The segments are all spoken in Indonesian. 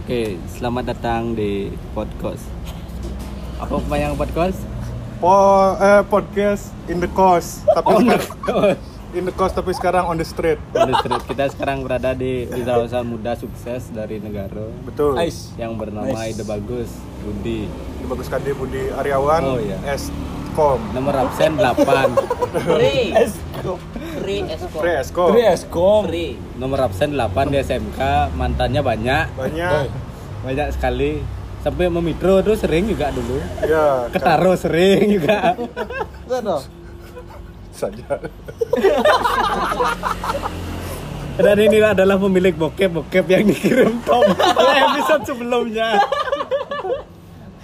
Oke, selamat datang di podcast. Apa yang podcast? Po eh, podcast in the coast tapi On the sekarang, in the coast tapi sekarang on the street. On the street. Kita sekarang berada di wirausaha muda sukses dari negara Betul. Nice. yang bernama Nice. Ide Bagus Budi. Bagus Kade Budi Aryawan Oh, iya. Eskom. Nomor absen 8. Free, Eskom. free Eskom. Tri Eskom. Free. Nomor absen 8 di SMK, mantannya banyak. Banyak. Banyak sekali. Sampai memitro tuh sering juga dulu. Ya, Ketaro sering juga. Betul. saja. Dan ini adalah pemilik bokep-bokep yang dikirim Tom pada episode sebelumnya.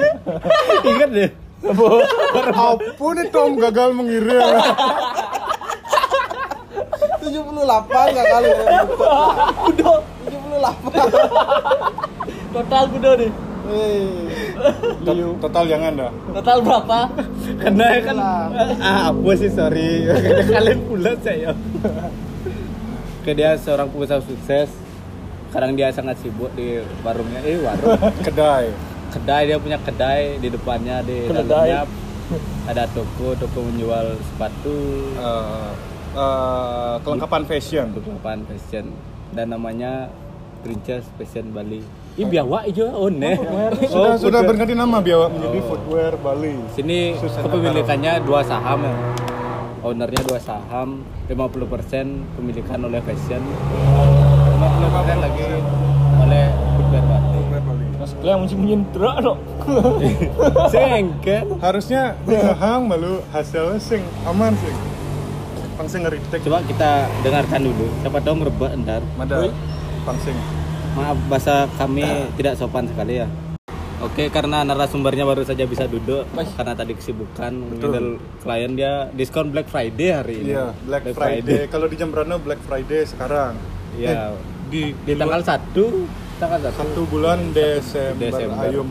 Ingat deh. Apa nih Tom gagal mengirim? 78 enggak kali ya. Udah 78. Total kudo nih. Tot- Total jangan dah. Total berapa? Karena kan ah apa sih sorry. Kalian pulas saya. Oke dia seorang pengusaha sukses. Sekarang dia sangat sibuk di warungnya. Eh warung. Kedai. Kedai dia punya kedai di depannya di Kedai. dalamnya ada toko toko menjual sepatu Eh, eh, kelengkapan fashion. lapangan fashion dan namanya Princess Fashion Bali. Ih biawak aja oh ne. Sudah sudah udah. berganti nama biar menjadi Footwear Bali. Sini kepemilikannya dua saham ya. Ownernya dua saham, 50% pemilikan oleh fashion, 50% lagi oleh Mas Kalian mesti menyendra dong. Sengke. Harusnya hang malu hasilnya sing aman sing. Pangsing ngeritek. Coba kita dengarkan dulu. Siapa tahu merebak ntar. Mada. Pangsing. Maaf bahasa kami tidak sopan sekali ya. Oke, karena narasumbernya baru saja bisa duduk Baik. karena tadi kesibukan handle klien dia diskon Black Friday hari ini. Iya, Black, Friday. Kalau di Jembrana Black Friday sekarang. Iya. Eh, di Di tanggal 1 tanggal 1 satu bulan Desember. Desember. Ayo.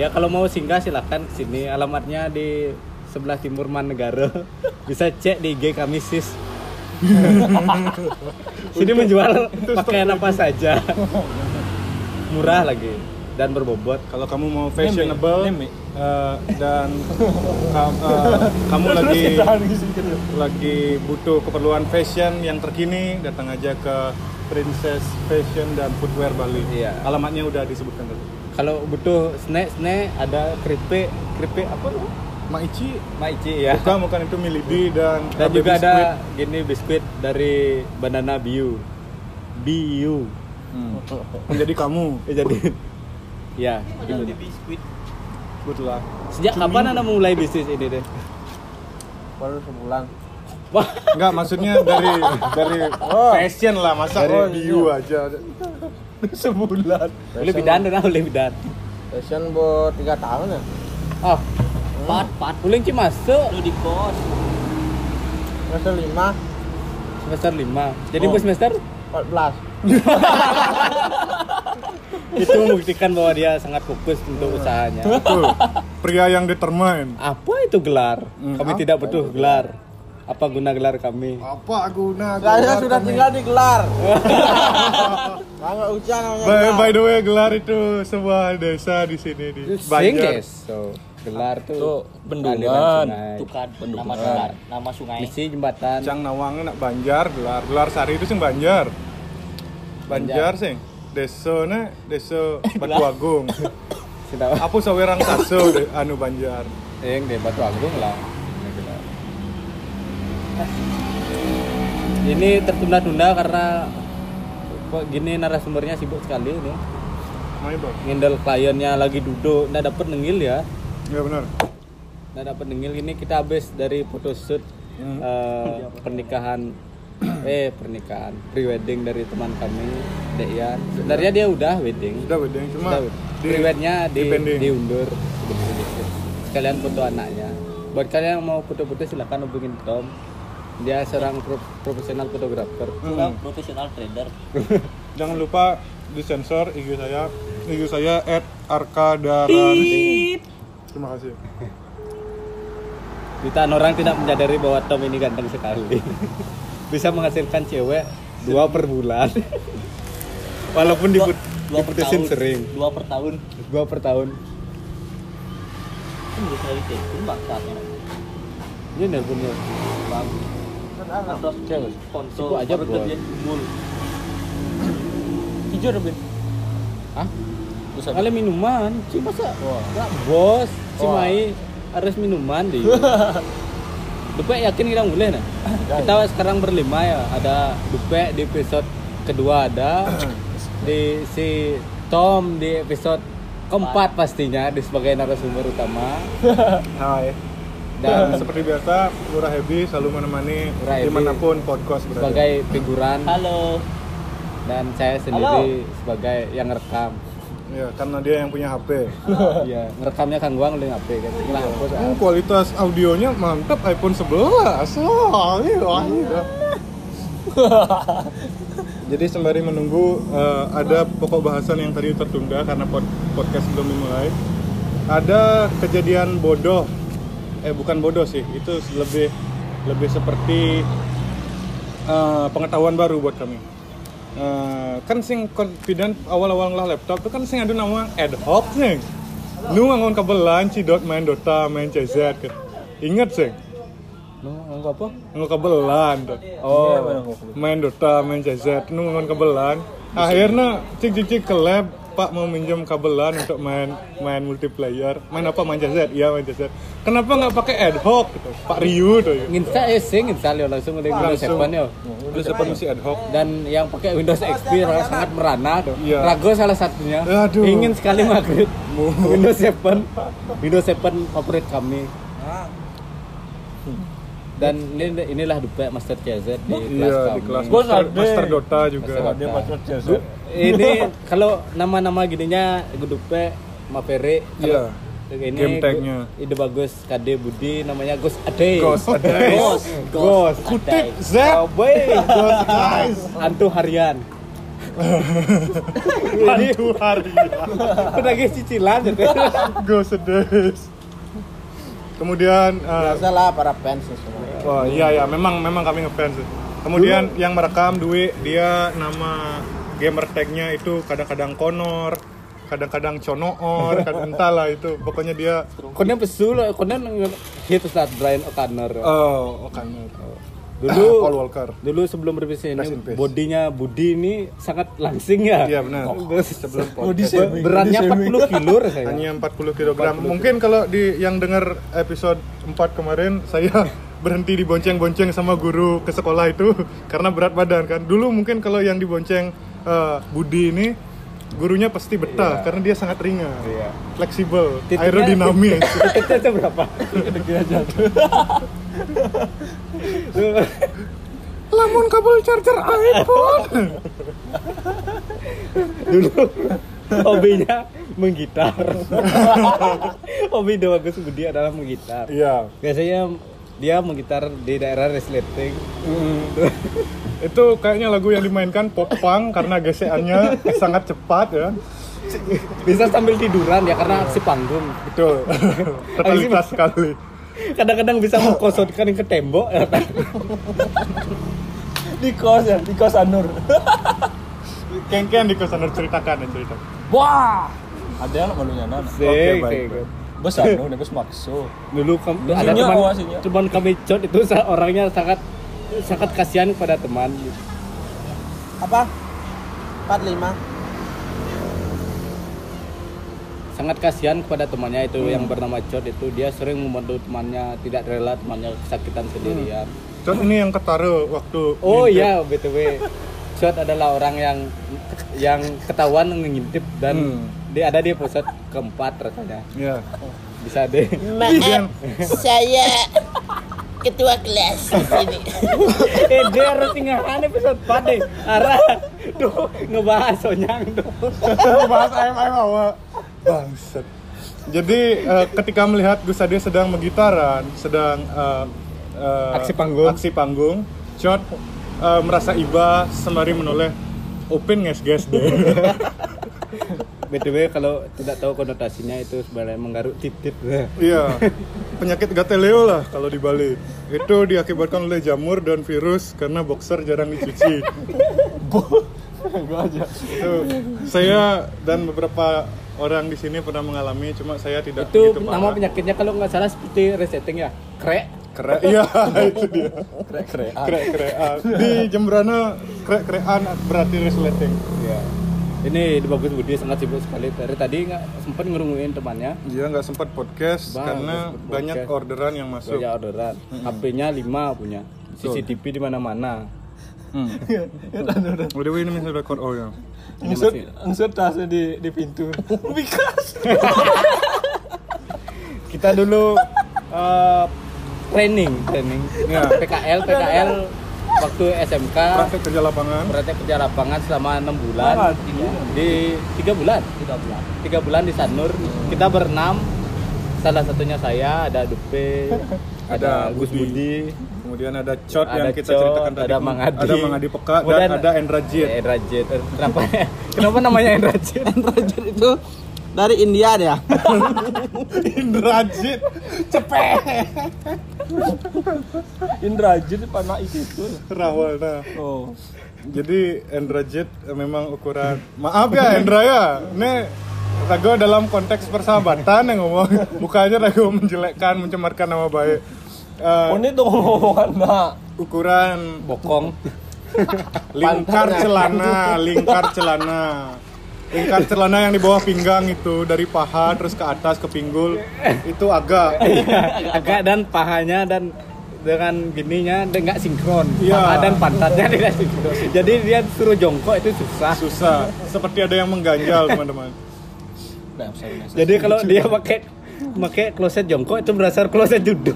Ya kalau mau singgah silakan ke sini. Alamatnya di sebelah timur Manegara. Bisa cek di IG kami sis. sini menjual pakaian apa saja. Murah lagi dan berbobot. Kalau kamu mau fashionable Neme. eh, dan kam- eh, kamu lagi lagi butuh keperluan fashion yang terkini, datang aja ke Princess Fashion dan Footwear Bali. Iya. Alamatnya udah disebutkan tadi. Kalau butuh snack-snack ada keripik, keripik apa loh? Maichi Maici ya. bukan bukan itu Milidi dan Dan juga Biskuit. ada gini biskuit dari Banana Biu. Biu. Hmm. menjadi kamu Ya, jadi ya. Jadi biskuit. betul lah. Sejak kapan Anda mulai bisnis ini deh? Baru sebulan. Wah, Enggak, maksudnya dari dari fashion lah, masa Dari- biu aja. Sebulan. lebih dan dan lebih dan. Fashion buat 3 tahun ya. Oh, Pat, pat. uling ci masuk Lu di kos. Semester 5, semester 5. Jadi Oh. bu semester 14. itu membuktikan bahwa dia sangat fokus untuk usahanya. Betul. Pria yang determine. Apa itu gelar? Hmm, Kami apa tidak butuh gelar. Apa guna gelar kami? Apa guna? Saya sudah tinggal di gelar. Enggak usah namanya. By, gelar. by the way, gelar itu sebuah desa di sini di Banjar. So, gelar tuh Tuh, bendungan. Itu kan nama Bendungan. sungai. Nama sungai. Misi jembatan. Cang Nawang nak Banjar, gelar gelar sari itu sing Banjar. Banjar sing. Desa na desa Batu Agung. Apa sawerang saso de, anu Banjar. yang di Batu Agung lah. Ini tertunda-tunda karena kok gini narasumbernya sibuk sekali ini. Mai bang. Ngindel kliennya lagi duduk, nggak dapet nengil ya. Ya benar. Nggak dapet nengil ini kita habis dari photoshoot Hmm. eh, pernikahan eh pernikahan pre-wedding dari teman kami Deyan. Sebenarnya dia udah wedding. Sudah wedding cuma Udah, pre-wednya di, dipending. diundur. Sekalian foto anaknya. Buat kalian yang mau foto-foto silakan hubungin Tom. Dia seorang pro- profesional fotografer. Hmm. profesional trader. Jangan lupa disensor IG saya. IG saya @arkadarani. Terima kasih. Jutaan orang tidak menyadari bahwa Tom ini ganteng sekali. Bisa menghasilkan cewek dua per bulan. Walaupun di Dua per tahun. sering. Dua per tahun. Dua per tahun. Kan bisa ditelepon bangsatnya. Ini nelponnya. Bagus. Cewek. aja, baru bro. kerja kumpul. Hijau Robin. Hah? Terus Kali minuman, sih masa? Wah. Nggak, bos, si Wah. Mai harus minuman deh. Dupe yakin kita boleh nah? Kita sekarang berlima ya, ada Dupe di episode kedua ada, di si Tom di episode keempat pastinya di sebagai narasumber utama Hai. Dan Seperti biasa, Lurah Hebi selalu menemani Lurah Hebi. di mana pun podcast berada. sebagai figuran Halo. dan saya sendiri sebagai yang rekam. Ya, karena dia yang punya HP. Iya, ngerekamnya Kang Guang oleh HP kan. Lah, bos, ah. Hmm, kualitas audionya mantap iPhone 11. Oh, iya, wah, iya. Jadi sembari menunggu eh, ada pokok bahasan yang tadi tertunda karena pod- podcast belum dimulai. Ada kejadian bodoh. Eh bukan bodoh sih, itu lebih lebih seperti eh, pengetahuan baru buat kami. Eh, kan sing confident awal-awal ngelah laptop itu kan sing ada nama ad hoc nih. Nu ngangon kabelan cidot main Dota, main CZ kan. Ingat sih, Lu nganggo apa? ngangon kabelan tuh. Oh, Main Dota, main CZ, nu ngangon kabelan. Akhirnya cik-cik ke lab, Pak mau minjem kabelan untuk main main multiplayer. Main apa? Main CZ? Iya main CZ. Kenapa nggak pakai ad hoc? Gitu? Pak Ryu tuh. Ya. nginsta eh sing install yo langsung dari Windows Langsung. 7 yo. Windows apa mesti ad hoc? Dan yang pakai Windows XP sangat sangat merana tuh. Iya. Rago salah satunya. Aduh. Ingin sekali migrate Windows 7. Windows 7 favorit kami. Dan ini inilah Dupe Master CZ di kelas Iya kami. di kelas Master, Dota juga. Master jazz. Ini kalau nama-nama gininya Dupe Maverick. Iya. Ini Game tag-nya. Ide bagus KD Budi namanya Ghost Ade. Ghost Ade. Ghost. Ghost. Kutip. Z. Oh, boy. Ghost guys. Hantu harian. Hantu hari. Penagih cicilan gitu. Ghost Days. Kemudian eh, Biasalah para fans semua. Oh iya ya, memang memang kami ngefans. Kemudian yang merekam Dwi, dia nama gamer tagnya itu kadang-kadang Konor, kadang-kadang Conoor, kadang entahlah itu. Pokoknya dia Konen pesul, konen hit start Brian O'Connor. oh, oh Konor. Dulu Paul Walker. dulu sebelum Rest ini bodinya Budi ini sangat langsing ya. Iya benar. Terus Sebelum Body shaming. beratnya Body 40 kilo rasanya. Hanya 40 kg. Mungkin kalau di yang dengar episode 4 kemarin saya berhenti dibonceng-bonceng sama guru ke sekolah itu karena berat badan kan. Dulu mungkin kalau yang dibonceng eh, Budi ini gurunya pasti betah karena dia sangat ringan, Iya. fleksibel, Titiknya- aerodinamis. Titiknya berapa? Lamun kabel charger iPhone. Dulu hobinya menggitar. Hobi Dewa Gus Budi adalah menggitar. Iya. Biasanya dia menggitar di daerah resleting. Itu kayaknya lagu yang dimainkan pop punk karena gesekannya sangat cepat ya. Bisa sambil tiduran ya karena aksi panggung. Betul. Totalitas sekali. Kadang-kadang bisa mengkosotkan ke tembok. ya. Di kos ya, di kos Anur. Ken-ken di kosan ceritakan ya cerita. Wah. Ada yang malunya nana. Oke, sing. baik. Bos Anur, nih bos makso. Dulu kam- Dan ada teman oh, sinyal. teman kami cot itu orangnya sangat sangat kasihan kepada teman. Apa? 45. Sangat kasihan kepada temannya itu yang bernama Cot itu dia sering membantu temannya tidak rela temannya kesakitan sendirian. Cot ini yang ketara waktu Oh ngintip. iya btw, Cot adalah orang yang yang ketahuan ngintip dan Hmm. Dia ada di episode keempat rasanya. Iya. Bisa deh. Kemudian saya ketua kelas di sini. eh dia harus tinggalan episode 4 deh. Arah tuh ngebahas Sonyang tuh. bahas ayam ayam awak. Bangsat. Jadi eh, ketika melihat Gus Ade sedang menggitaran, sedang eh, eh, Aksi panggung. aksi panggung, Cot eh, merasa iba sembari menoleh open guys guys deh. btw kalau tidak tahu konotasinya itu sebenarnya menggaruk titit. Iya, penyakit gateleo lah kalau di Bali. Itu diakibatkan oleh jamur dan virus karena boxer jarang dicuci. Gua aja. itu saya dan beberapa orang di sini pernah mengalami cuma saya tidak Itu begitu nama parah. penyakitnya kalau nggak salah seperti resetting ya. Krek. Kre iya itu dia Krek krek. kre krean di Jembrana kre krean berarti resleting Iya. Ini di Bagus Budi sangat sibuk sekali. Dari tadi nggak sempat ngerungin temannya. dia nggak sempat podcast Bang, karena sempet banyak podcast. orderan yang masuk Banyak orderan. HP-nya 5 punya. CCTV di mana-mana. The way ini masih record oh ya Ngesut ngesut tasnya di di pintu. Bikas. Kita dulu eh, training, training. Ya. PKL, PKL waktu SMK praktek kerja lapangan. praktek kerja lapangan selama enam bulan. Di tiga bulan? Tiga bulan. Tiga bulan di Sanur. Kita berenam. Salah satunya saya ada Dupe ada, Ada Gus Budi. Kemudian ada Cot ada yang kita Cot, ceritakan tadi. ada Mang Adi. Ada Mang Adi Peka Kemudian dan ada Endra Jit Endra Jit kenapa? Kenapa namanya Endra Jit itu dari India dia. Indra Jit cepet Indrajit panak itu. rawal nah Oh. Jadi Endra Jet eh, memang ukuran maaf ya Endra ya. Ini Rago dalam konteks persahabatan yang ngomong Mukanya Rago menjelekkan, mencemarkan nama baik Eh, Oh ini tuh ngomongan nak. Ukuran bokong lingkar celana Lingkar celana Lingkar celana yang di bawah pinggang itu Dari paha terus ke atas ke pinggul Itu agak. Agak dan pahanya dan dengan gininya dia nggak sinkron. Iya. paha dan pantatnya tidak sinkron. Jadi dia suruh jongkok itu susah. Susah. Seperti ada yang mengganjal teman-teman. Jadi kalau dia pakai pakai kloset jongkok itu berasal kloset judul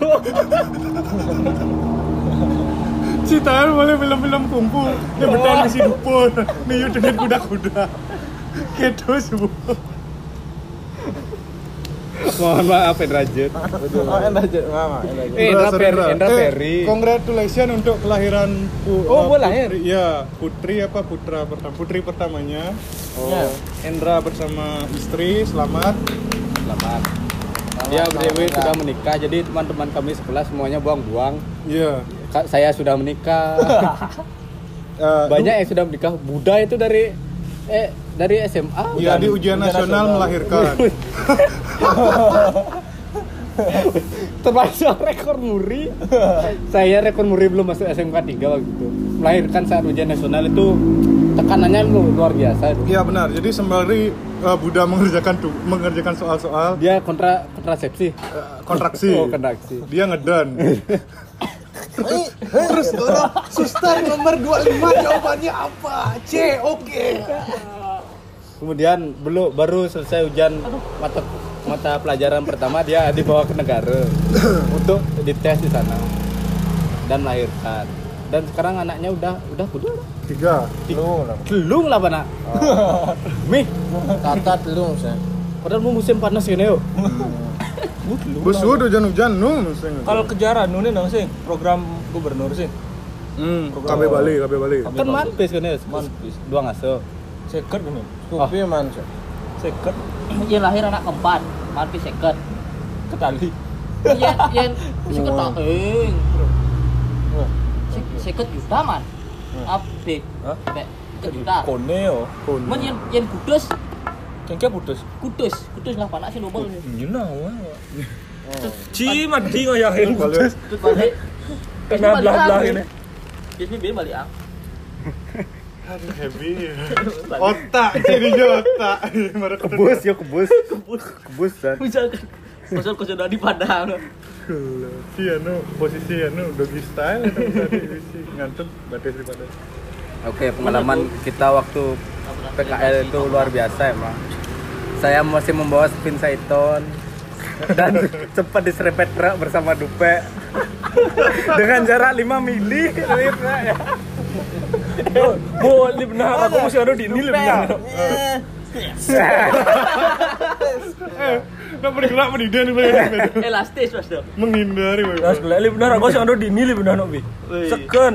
Citaan boleh film-film kungfu Dia bertahan di dupur Niu dengan kuda-kuda Gitu semua mohon maaf Endra Jit Oh. Eh, Endra Bro, Ferry, Endra. Endra Eh, Ferry. Congratulations untuk kelahiran pu- Oh, lahir? Putri, ya, putri apa putra pertama? Putri pertamanya. Ya. Endra bersama istri, selamat. selamat dia BTW sudah menikah jadi teman-teman kami sekelas semuanya buang-buang Iya. Kak, saya sudah menikah Eh, banyak yang sudah menikah Buddha itu dari eh dari SMA Ya di ujian nasional melahirkan. termasuk rekor muri. Saya rekor muri belum masuk SMK 3 waktu itu. Melahirkan saat ujian nasional itu tekanannya lu- luar biasa. Iya benar. Jadi sembari eh, Buddha mengerjakan mengerjakan soal-soal. Dia kontra kontrasepsi. Eh, kontraksi. oh kontraksi. Dia Terus orang suster nomor 25 jawabannya apa? C, oke. kemudian belum baru selesai ujian mata mata pelajaran pertama dia dibawa ke negara untuk dites di sana dan melahirkan dan sekarang anaknya udah udah udah Tiga. Lu lah. gelung lah pak nak mih Kata telung saya. padahal mau musim panas ini yuk Bus udah hujan-hujan nu. Kalau kejaran nunin dong sih program gubernur sih. Hmm, KB Bali, KB Bali. kan manpis kan ya Manpis. dua ngaso Seket kan. Oh. Kopi man sih. Seket Yang lahir anak keempat, mati seket. ketali. Yang yang seket tak eng. Seket juta man. Update. Hah? Seket juta. Kone yo. Men yang yang kudus, Kengke putus. kudus, kudus lah panak sih double. Nyuna wah. Ci mati ngoyahin putus. Terus balik. Kena belah-belah ini. Biasanya biar balik ah. Heavy. Otak, jadi otak. Kebus ya kebus kebus kebus dan Bisa Masuk kau sudah di Padang. Si anu posisi anu doggy style itu tadi isi ngantuk batas di pada. oke pengalaman kita waktu PKL itu luar biasa emang saya masih membawa spin Saiton dan sempat diserempet truk bersama Dupe dengan jarak 5 mili ya. Bo, ini benar aku mesti ada di ini lebih benar. Eh, nak bergerak mendidan di belakang sepeda. Elastis mas dong. Menghindari Nah, Bang. sebelah ini benar aku sih ada di ini lebih benar nobi. Seken.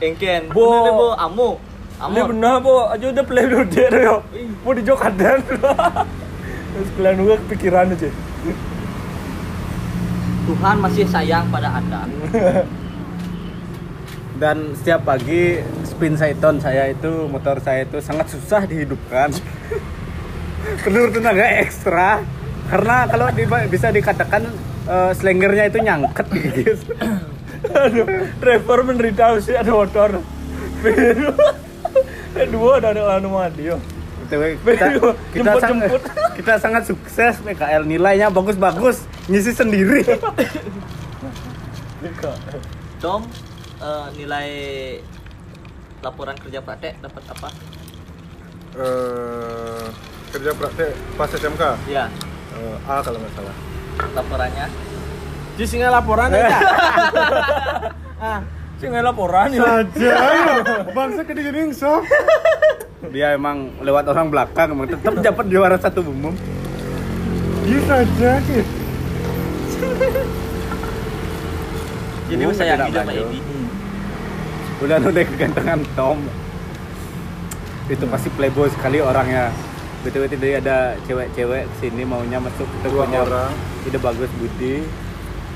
Engken. Bo amu. Ini Amor. benar po, aja udah play dulu dia yo. Mau di Jokadan. Terus kalian juga kepikiran aja. Tuhan masih sayang pada anda. dan setiap pagi Alpin Saiton saya itu motor saya itu sangat susah dihidupkan perlu tenaga ekstra karena kalau di- bisa dikatakan eh, slengernya itu nyangket gitu Aduh, driver menderita sih ada motor. Eh, dua ada ada anu mandi yo. BTW, kita, kita, sang- jemput-jemput. kita sangat sukses PKL nilainya bagus-bagus ngisi sendiri Dom eh, nilai laporan kerja praktek dapat apa? Eh, kerja praktek pas SMK Ya, Eh, A kalau nggak salah laporannya. Ji singa laporan ya. ah, singa laporan. Ya. saja bangsa kedi jadi sob. Dia emang lewat orang belakang emang tetap dapat juara satu umum. Dia saja sih Jadi saya tidak sama. Edi. udah udah kegantengan Tom. Itu pasti playboy sekali orangnya betul betul dia ada cewek-cewek sini maunya masuk kita punya orang. ide bagus budi.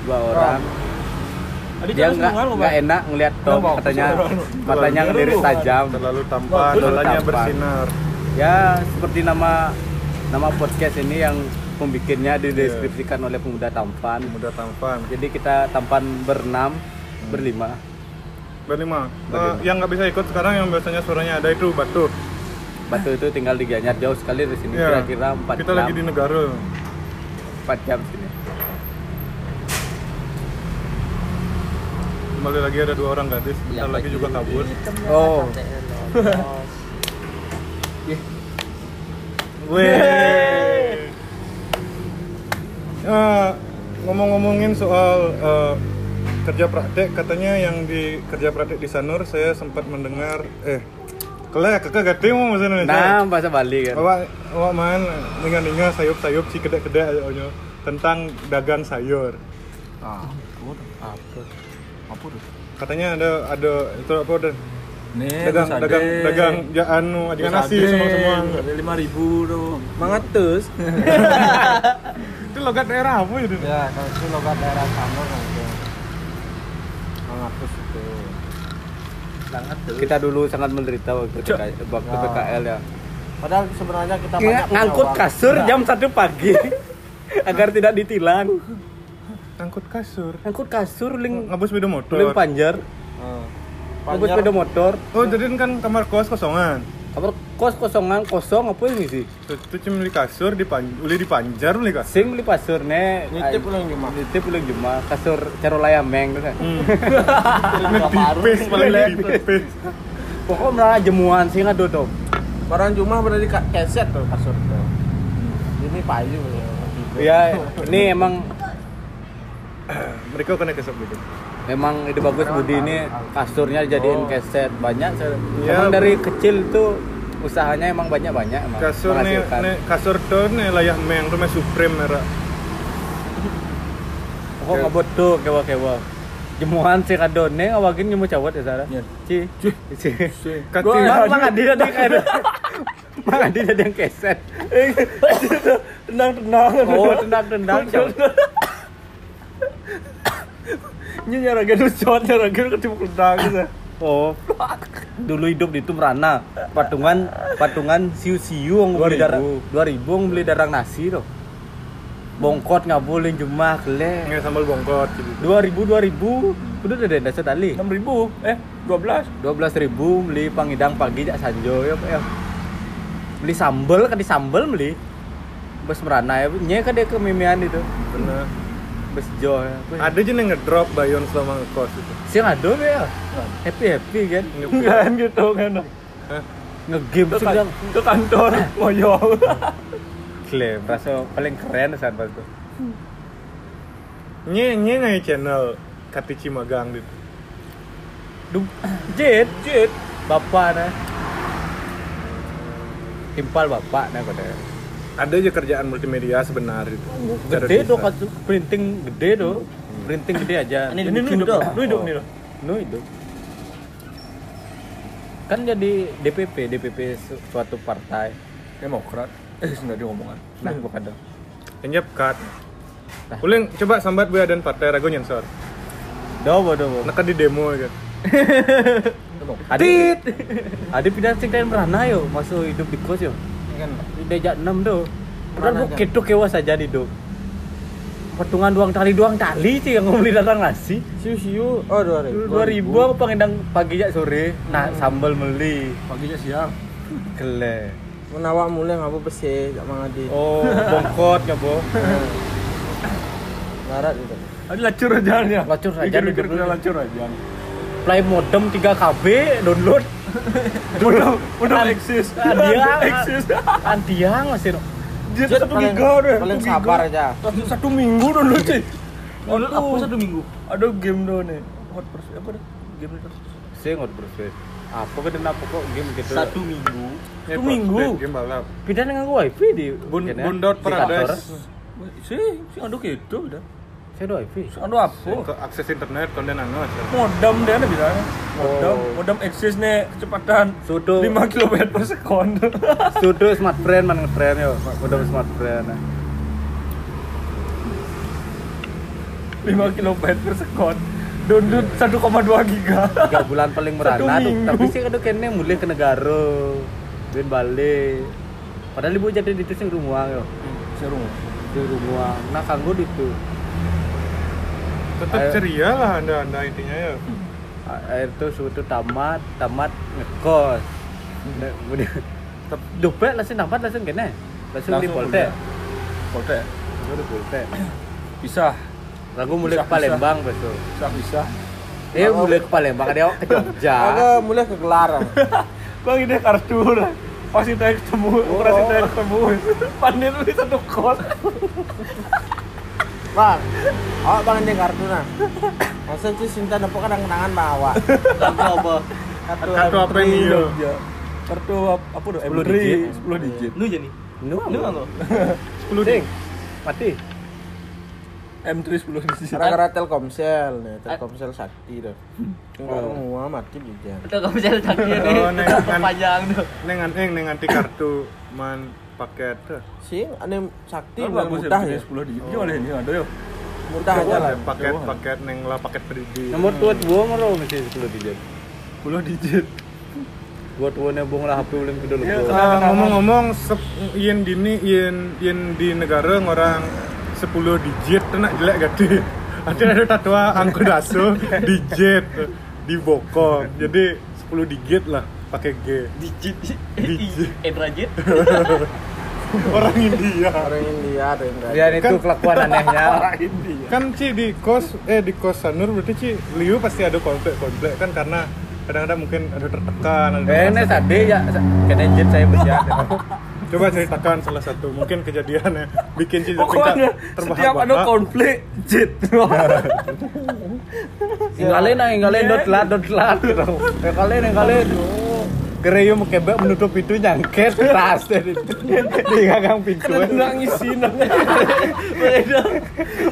Dua orang. Tadi dia jangan nggak nggak enak ngelihat Kenapa? katanya matanya ngelirik tajam. terlalu tampan. Terlalu matanya bersinar. Ya seperti nama nama podcast ini yang pembikinnya dideskripsikan oleh pemuda tampan. Muda tampan. Jadi kita tampan berenam berlima berlima. Berlima. Eh, yang nggak bisa ikut sekarang yang biasanya suaranya ada itu batu. Batu itu tinggal di Gianyar jauh sekali dari sini Iya. kira-kira 4 kita jam. lagi di negara 4 jam sini kembali lagi ada dua orang gadis bentar lagi juga kabur oh Weh. Eh, ngomong-ngomongin soal eh, kerja praktek, katanya yang di kerja praktek di Sanur saya sempat mendengar eh kelek kakak gati mau bahasa Indonesia. nah bahasa Bali kan Awak awak main ninga-ninga sayup-sayup si kedek-kedek tentang dagang sayur. Ah, apa? Tuh? Katanya ada ada itu apa dan Nih, dagang dagang ada. dagang ya anu nasi semua semua. Ada lima ribu tuh. Mangatus. Itu logat daerah apa itu? ya, kalau itu logat daerah Sanur itu. Mangatus itu. Sangat tuh. kita dulu sangat menderita waktu Cok. PK waktu Ya. PKL ya Padahal sebenarnya kita banyak ngangkut kasur Nah, jam 1 pagi agar tidak ditilang Angkut kasur. ngangkut kasur ling Ngabus sepeda motor. ling panjer eh, ngabut Panjar. sepeda motor Oh, jadi kan kamar kos kosongan. kamar kos kosongan kosong apa ini sih Itu cuma beli kasur di uli dipanjar beli kasur. sing beli pasur ne Nitip ulang jumah. nitip ulang jumah kasur carolaya meng tuh kan Tipis paling tipis. pokok merah jemuan sih ngado tuh Barang di ka- keset tuh kasur tuh. Ini payu ya ini emang Mereka kena kesep gitu. Memang ide bagus Budi ini kasurnya jadiin Oh. keset banyak. Ya, emang dari kecil tuh usahanya emang banyak banyak emang Kasur nih, nih kasur tuh nih layah meng rumah Supreme merah. Pokok nggak betul kewa kewa. Jemuan sih kadone ngawagin nyemu cawat ya Sarah. Iya. Ci. Ci. Mang mang adi tadi kayak Mang adi tadi yang keset. Tenang-tenang. Oh, tendang-tendang cawat. Ini nyara gitu shot, nyara gitu ketemu kendang gitu. Oh, dulu hidup di itu merana patungan patungan siu-siu yang beli 2000. darang 2000 yang beli darang nasi tuh. Bongkot nggak boleh jumah kele. Nggak sambal bongkot gitu. 2000 2000 udah ada denda sekali. Enam ribu, eh dua belas. 12.000 beli pangidang pagi jak sanjo ya ya. Beli sambel kan di sambel beli. Bes merana ya, nya kan dia ke mimian itu. Bener. Bes jo ya. Ada aja yang ngedrop bayon selama ngekos itu. Siang ada ya. Happy happy kan. Kan gitu kan. Ngegame sedang kan- ke kantor ngoyong. klaim rasa paling keren saat pas itu. Nye nye ngai channel Katici magang gitu. Duh, jet, jet, bapak nah. Timpal bapak nah pada. Ada aja kerjaan multimedia sebenar itu. Gede kan printing gede tuh. Printing gede aja. Ini ini hidup, lu hidup nih lo. Nu itu. Kan jadi DPP, DPP su- suatu partai. Demokrat. Eh, sudah diomongan. Nah, bukan dong. Kenyap cut. Nah. Uling coba sambat bu dan partai ragu nyensor. Dobo, dobo. Neka di demo kan. Adit. Adit pindah sing kalian merana yo, masuk hidup di kos yo. kan Diajak enam tuh. Padahal Merana bu gitu kewas aja di hidup. Potongan doang tali doang tali sih yang beli datang nasi. siu siu oh dua ribu Dua ribu aku pengedang pagi jak sore. Nah sambal beli. paginya siang Kele. menawa mulai ngapa besi jak mangadi Oh bongkot nyobo. larat gitu Ada lacur aja ya. Lacur aja, kena dulu. lacur aja. Play modem 3 KB download. Udah udah eksis. Andiang. eksis. Andiang masih. Dia Jet satu paling- giga udah. paling sabar aja. Satu, satu minggu dulu Aduh. apa satu minggu? Ada game doang nih. Hot Pursuit apa dah? Game itu. Saya nggak berfit. Apa kan kenapa kok game gitu? Satu minggu. Satu minggu. Game balap. Pindah dengan wifi di Bun- Bundot. Paradise. Si, si ada gitu udah. Saya ada wifi. Ada apa? Ke akses internet konten anu aja. Modem dia ada bilangnya. Modem, Oh. modem eksis nih kecepatan Sudo 5 km per sekon. sudo smart brand mana brand yo. Udah smart brand. 5 km per sekon. Download 1,2 giga. Tiga bulan paling merana. Tapi sih kadang kene mulai ke negara. Duit balik. Padahal ibu jadi di sing rumah yo. Seru. Di rumah. Nah kanggo itu. Tetap ceria lah anda anda intinya ya. air tuh suatu tamat tamat ngekos Nah, kemudian dompet langsung dapat langsung kene langsung di polte. Polte. di polte Pisah. lagu mulai ke Palembang besok Pisah pisah. eh mulai ke Palembang dia ke Jogja Aku mulai ke Gelarang. Bang ini kartu lah. Pas kita ketemu, operasi kita ketemu. Pandai lu di satu kos. Bang, awak bang ini kartu nah. Masa sih cinta dapat kadang-kadang bang awak. Kartu apa? Kartu, Kartu apa M3 ini yo? Ya. Kartu ap- apa tuh? 10 M3, digit. 10 digit. Lu jadi. nu Lu nggak lo? 10 ding mati M3 10 digit. Gara-gara Telkomsel nih, Telkomsel Sakti tuh. Tinggal semua mati juga. Jalan kaki ya nih. Oh, neng- neng- Panjang tuh. Neng eng neng anti kartu man paket tuh. Sih, ada Sakti malah bagus mudah M3 ya. 10 digit. Ini oleh ini ada yo. Mudah aja lah. Paket paket neng lah paket pedidi. nomor tua tua mero mesti 10 digit 10 digit. buat tuanya bung lah HP belum kedua Iya, lu Ah, ngomong-ngomong yen dini yen yen di negara orang 10 digit tuh nak jelek gede. Ada ada tatua angko daso digit di bokong. Jadi 10 digit lah pakai G. Digit. Digit. Orang India. Orang India ada yang ya itu Kan- kelakuan anehnya Kan Ci di kos eh di kos Sanur berarti Ci Liu pasti ada konflik-konflik kan karena kadang-kadang mungkin ada tertekan ada eh ini tadi ya kena jet saya berjalan Coba ceritakan salah satu mungkin kejadiannya bikin Ci Pokoknya setiap ada konflik, jet. Inggalin nah, inggalin dot lat, dot lat. Inggalin, inggalin. Gereyo mau menutup pintu nyangket tas dari di gagang pintu. Kena nggak ngisi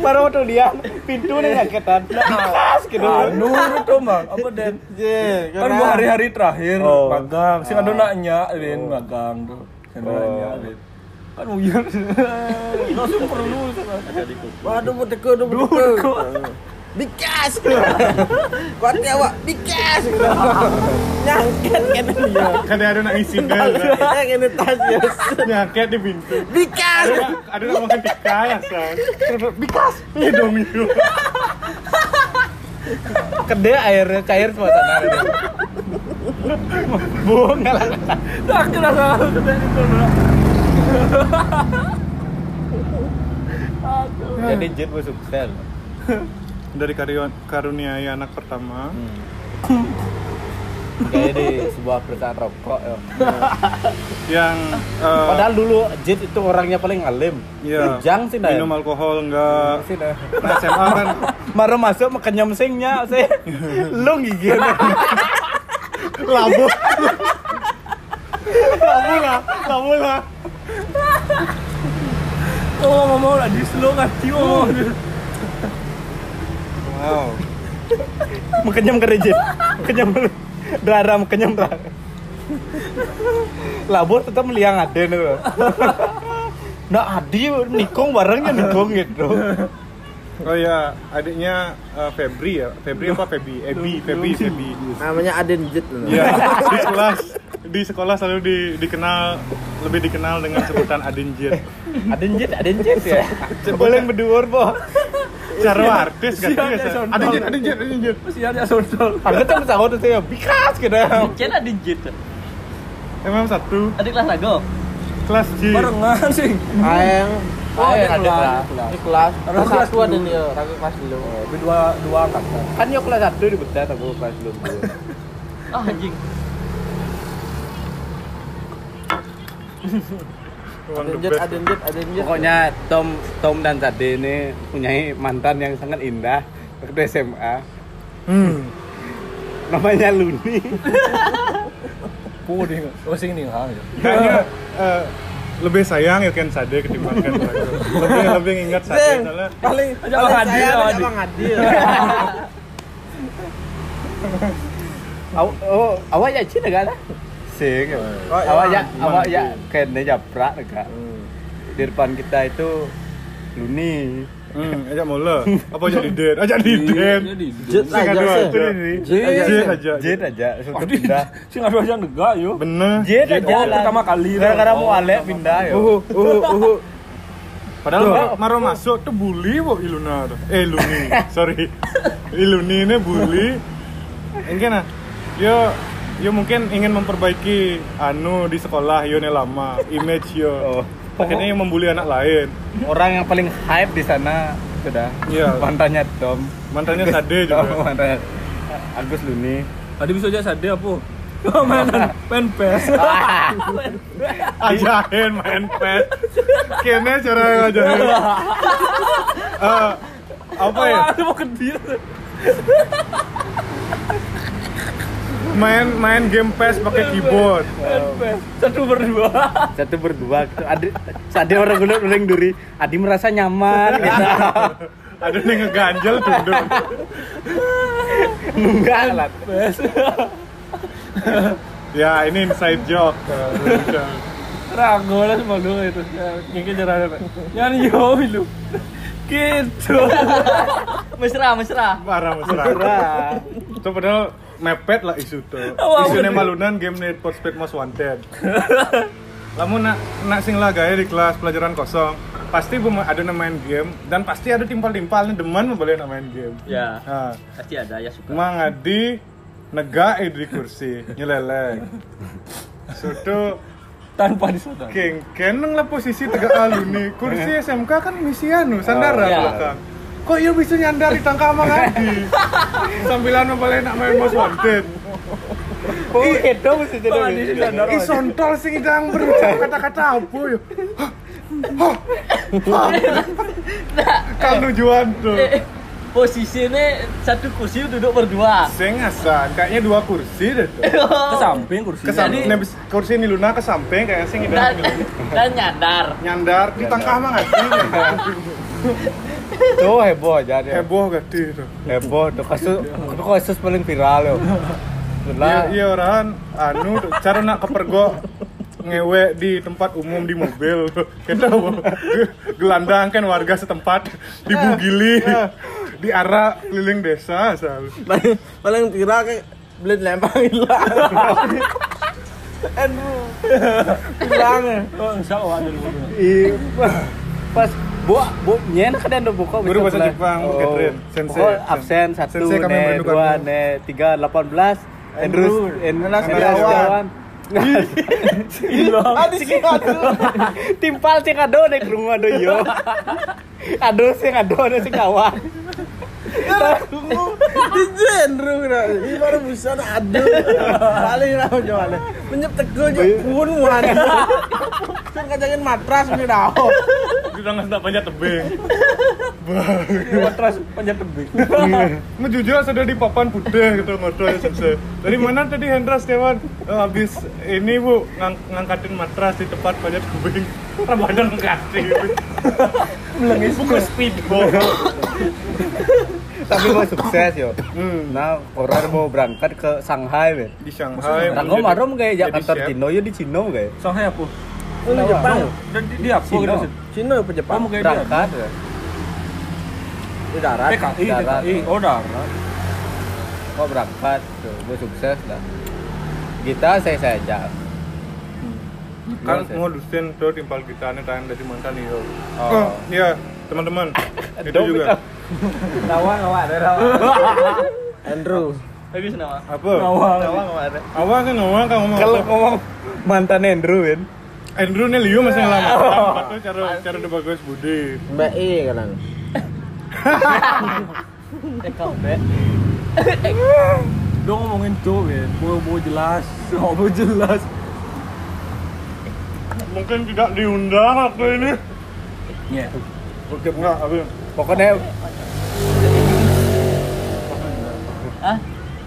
Baru waktu dia pintu nih nyangketan. Tas gitu. Anu itu bang, apa dan kan gua hari-hari terakhir Oh. magang, sih ada naknya, Lin magang tuh, sih ada naknya, Lin. Kan uyar, langsung perlu Waduh, mau teko, aduh, mau teko. Bikas. Kuatnya awak, bikas. Nyangket kan dia. kan ada nak ngisi kan. Yang ini tas ya. nyangket di pintu Bikas. ada nak makan tika ya san bikas ini dong itu Kede airnya cair suasana. Buang ngalah. Tak kena itu lah. Jadi jet gue sukses. Dari karuniai anak pertama Kayak di sebuah perusahaan rokok. ya. yang eh, Padahal dulu Jet itu orangnya paling alim. Iya. Jang sih dah. minum alkohol enggak Sih dah. nah, SMA kan Baru masuk makan nyemsingnya saya. Lu gigit. labu labu lah labu lah Ngomong-ngomong lah, di slow ngomong. Wow Mekenyam ke Jet. Mekenyam darah mekenyam darah. Labor tetap meliang ada nih. Nah Adi nikung barengnya nikung gitu. Oh ya, adiknya eh, Febri ya. Febri apa Febi? Ebi, Febi, Febi. Namanya Aden Jet. Iya, di kelas di sekolah selalu di, dikenal lebih dikenal dengan sebutan Adinjit. Adenjit, adenjit ya. Boleh berdua, Bo. Cara artis kan Siapa biasa. yang Adinjit, Adinjit, Adinjit. Masih ada sodol. Harga tuh sahur tuh saya bikas gitu. Jen ada jit. Emang satu Ada kelas lagu. kelas J. Barengan sih. Ayang. Oh, ada ada kelas. kelas. Di kelas. Ada Kelas kelas satu ada dulu. dia. Raga kelas dulu. Tapi dua dua angkatan. Kan yo kelas satu di betat aku kelas belum. Ah anjing. Uang Aden the Jet, best. Aden Jet, Aden Jet. Pokoknya Tom Tom dan Sade ini punya mantan yang sangat indah waktu SMA. Hmm. Namanya Luni. Puding. Oh sing nih ha. Kayaknya eh, lebih sayang ya Ken Sade ketimbang Ken. Lebih lebih ingat Sade soalnya paling Aja paling Bang Adil, aja Adil. Bang Adil. Aw, oh, awak ya Cina Sing. Oh, awak ya, gimana awak tuh? ya kayaknya japrak enggak. Di depan kita itu Luni. Hmm, ajak mula. Apa ajak di date? Ajak di date. Jet Sing aja adu sih. aja. Jet aja. Jet aja. Jet aja, sudah pindah. sing ada aja negak yo. Bener. Jet aja Oh, lah. pertama kali. Gara-gara Oh, mau Alek pindah yo. Uhu, uhu, uhu. Padahal maro, maro masuk tuh bully wo Iluna tuh. Eh Luni, sorry. Iluni ini bully. Enggak nah. Yo yo mungkin ingin memperbaiki anu di sekolah yo lama, image yo. Oh. Akhirnya yang membuli anak lain. Orang yang paling hype di sana sudah Iya. mantannya Tom. Mantannya Sade Tom, juga. mantannya Agus Luni. Tadi bisa aja sade apa? Oh, mainan main PES. Ajain main pet. Kayaknya cara ngajarin. Eh, apa ya? Ada mau kedir. Main main game PES pakai keyboard. Satu berdua. Satu berdua gitu. Adi, ada orang gulut uling duri. Adi merasa nyaman gitu. Ada yang ngeganjel tunduk. Enggak lah. PES. Ya ini inside joke. Rago lah sama lu itu. Ngikir jalan apa? Nyanyi yo lu. Gitu. Mesra, mesra. Marah mesra. Murah. Itu padahal mepet lah isu tuh. Wah, Isu malunan game Need for Speed Most Wanted. Lamun nak nak sing lah gaya di kelas pelajaran kosong, pasti bu ada yang main game dan pasti ada timpal-timpal nih demen boleh main game. Ya. Nah, Pasti ada ya suka. Mang Adi negak di kursi nyeleleng. Suatu Tanpa disadari. King keneng lah posisi tegak alu nih. Kursi SMK kan misi anu sandara iya. belakang. Kok iya bisa nyandar di tangka Mang Adi? Sambilan mau boleh nak main Most Wanted. Oh, itu mesti jadi. Ih sontol sing idang berucap kata-kata apa yo. Hah? Hah? Hah? Kan tujuan tuh. Posisinya satu kursi duduk berdua. Sing asan, kayaknya dua kursi deh tuh. Ke samping kursi. Ke samping, kursi ini Luna ke samping kayak sing Dan, dan nyadar. nyandar di tangkah Mang Adi. Tuh heboh aja dia. Heboh gati itu. Heboh tuh kasus itu kasus paling viral yo. Iya, iya orang anu cara nak kepergok ngewe di tempat umum di mobil kita gelandang kan warga setempat dibugili di arah keliling desa asal Paling paling viral kayak beli lempang hilang. Aduh. Hilang ya. Oh, insya Allah ada. Iya, pas bu bu nyen kan ada buka Guru bahasa Jepang, Bu Catherine. Sensei. Pokok absen satu Sensei ne dua ne tiga delapan belas. Terus Enas Setiawan. Setiawan Adi sih timpal sing ado nek krungu ado yo. Ado sing ado ne sing kawan di jendru kena. Ini baru bisa aduh. Paling lah jualnya. Menyep je pun wan. Kan kacangin matras ni dah. kita nggak sedap banyak tebing Matras panjat tebing. ngejujur sudah di papan putih gitu sensei dari mana tadi Hendra Setiawan "Eh, habis ini bu ngang ngangkatin matras di tempat banyak tebing Ramadan kasih Melengis. buku speedball tapi mau sukses yo nah orang mau berangkat ke Shanghai be di Shanghai Ranggo marom kayak Jakarta. Cino yo di Cino kayak Shanghai apa? Ini Jepang. Dan di, di apa gitu? Cina apa Jepang? Kamu kayak berangkat. Di darat. PKI, Darat. PKI. Oh, darat. kok berangkat tuh gue sukses lah kita saya saya ajak kan Iya, modusin tuh timpal kita nih tayang dari mantan nih Oh. oh iya teman-teman itu Dong, juga Nawang awak ada Andrew. Lagi senama. apa Awal. Nawang ada. awal kan ngomong kan ngomong kalau apa? ngomong mantan Andrew kan Andrew nih Leo masih ngelamat itu cara cara udah bagus budi Mbak I kan. Eh kau. Lu ngomongin tuh, Ben. Mau mau jelas. Mau mau jelas. Mungkin tidak diundang aku ini Iya. oke enggak aku pokoknya Hah?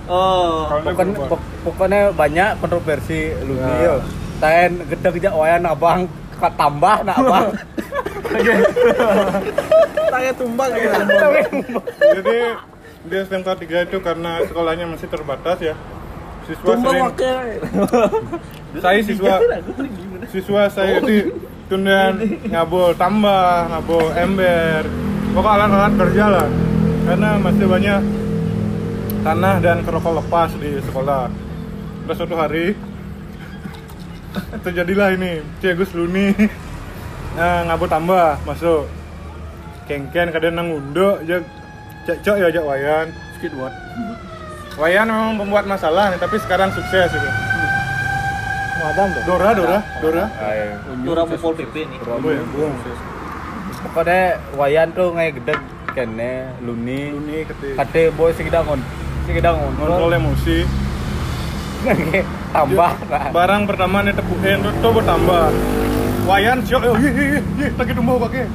Oh. pokoknya, pok- pokoknya banyak kontroversi lu Nah. yo Tahan gede gede wayan abang tambah nak abang Tanya tumbang gitu. jadi di SMK 3 itu karena sekolahnya masih terbatas ya siswa sering. saya siswa. Siswa saya di tundian ngabul tambah ngabul ember. Pokok alat-alat kerja lah. Karena masih banyak tanah dan kerokok lepas di sekolah. Terus suatu hari terjadilah ini. Ciegus Luni nah, ngabul tambah masuk. Kengken kadang nang undo aja cek ya ajak wayan. Skateboard. Wayan memang pembuat masalah nih tapi sekarang sukses gitu. Madam tuh Dora Dora Dora. Dora Pol PP nih. Apa ya? pokoknya wayan tuh ngayak gede kene luni. Luni ketik kate boy segidangon segidangon kontrol emosi. Tambah. Barang pertama nih tepukin tuh tuh bertambah. Wayan syok yo hi hi hi lagi tumbau pakai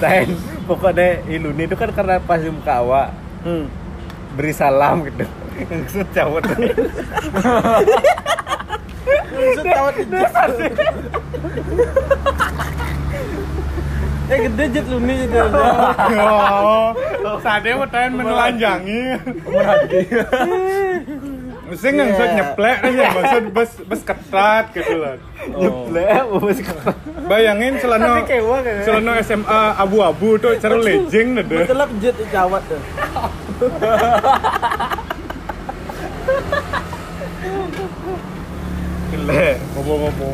Tahan pokoknya iluni itu kan karena pas di muka awak. Hmm. Beri salam gitu. Maksud cawat Maksud tawat di Eh gede jet luni gitu. oh sadnya mau tahan menelanjangi mesti nggak maksud nyeplek aja maksud bes bes ketat gitu lah nyeplek masih bayangin celana Tapi kewa kan ya. celana SMA abu-abu tuh cara lejeng deh. Betul jet di Jawat tuh. Gile. ngomong-ngomong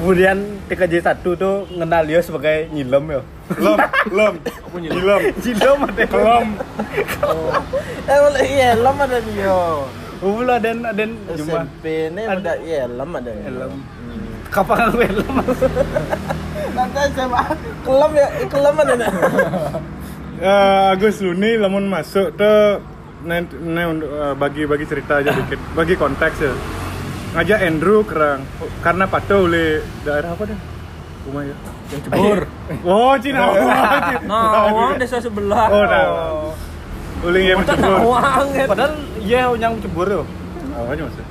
kemudian TKJ 1 tuh ngenal dia sebagai nyilem ya lem lem. Nyilem? Nyilem. Ada kelem. Eh boleh iya lem ada dia. Ulah dan dan cuma SMP ini ada. iya lem ada. helm kapan aku helm Nanti SMA kelem ya kelem ada. Eh, Agus Luni lamun masuk tuh nen- nen- eh, bagi bagi cerita aja dikit. Bagi konteks ya. Ngajak Andrew kerang. Karena patuh oleh daerah apa dah? Rumah ya. Jebur. oh Cina. Nah, awang desa sebelah. oh nah Uling yang Kota mencebur Nawang. ya. padahal iya yang cebur tuh awalnya maksud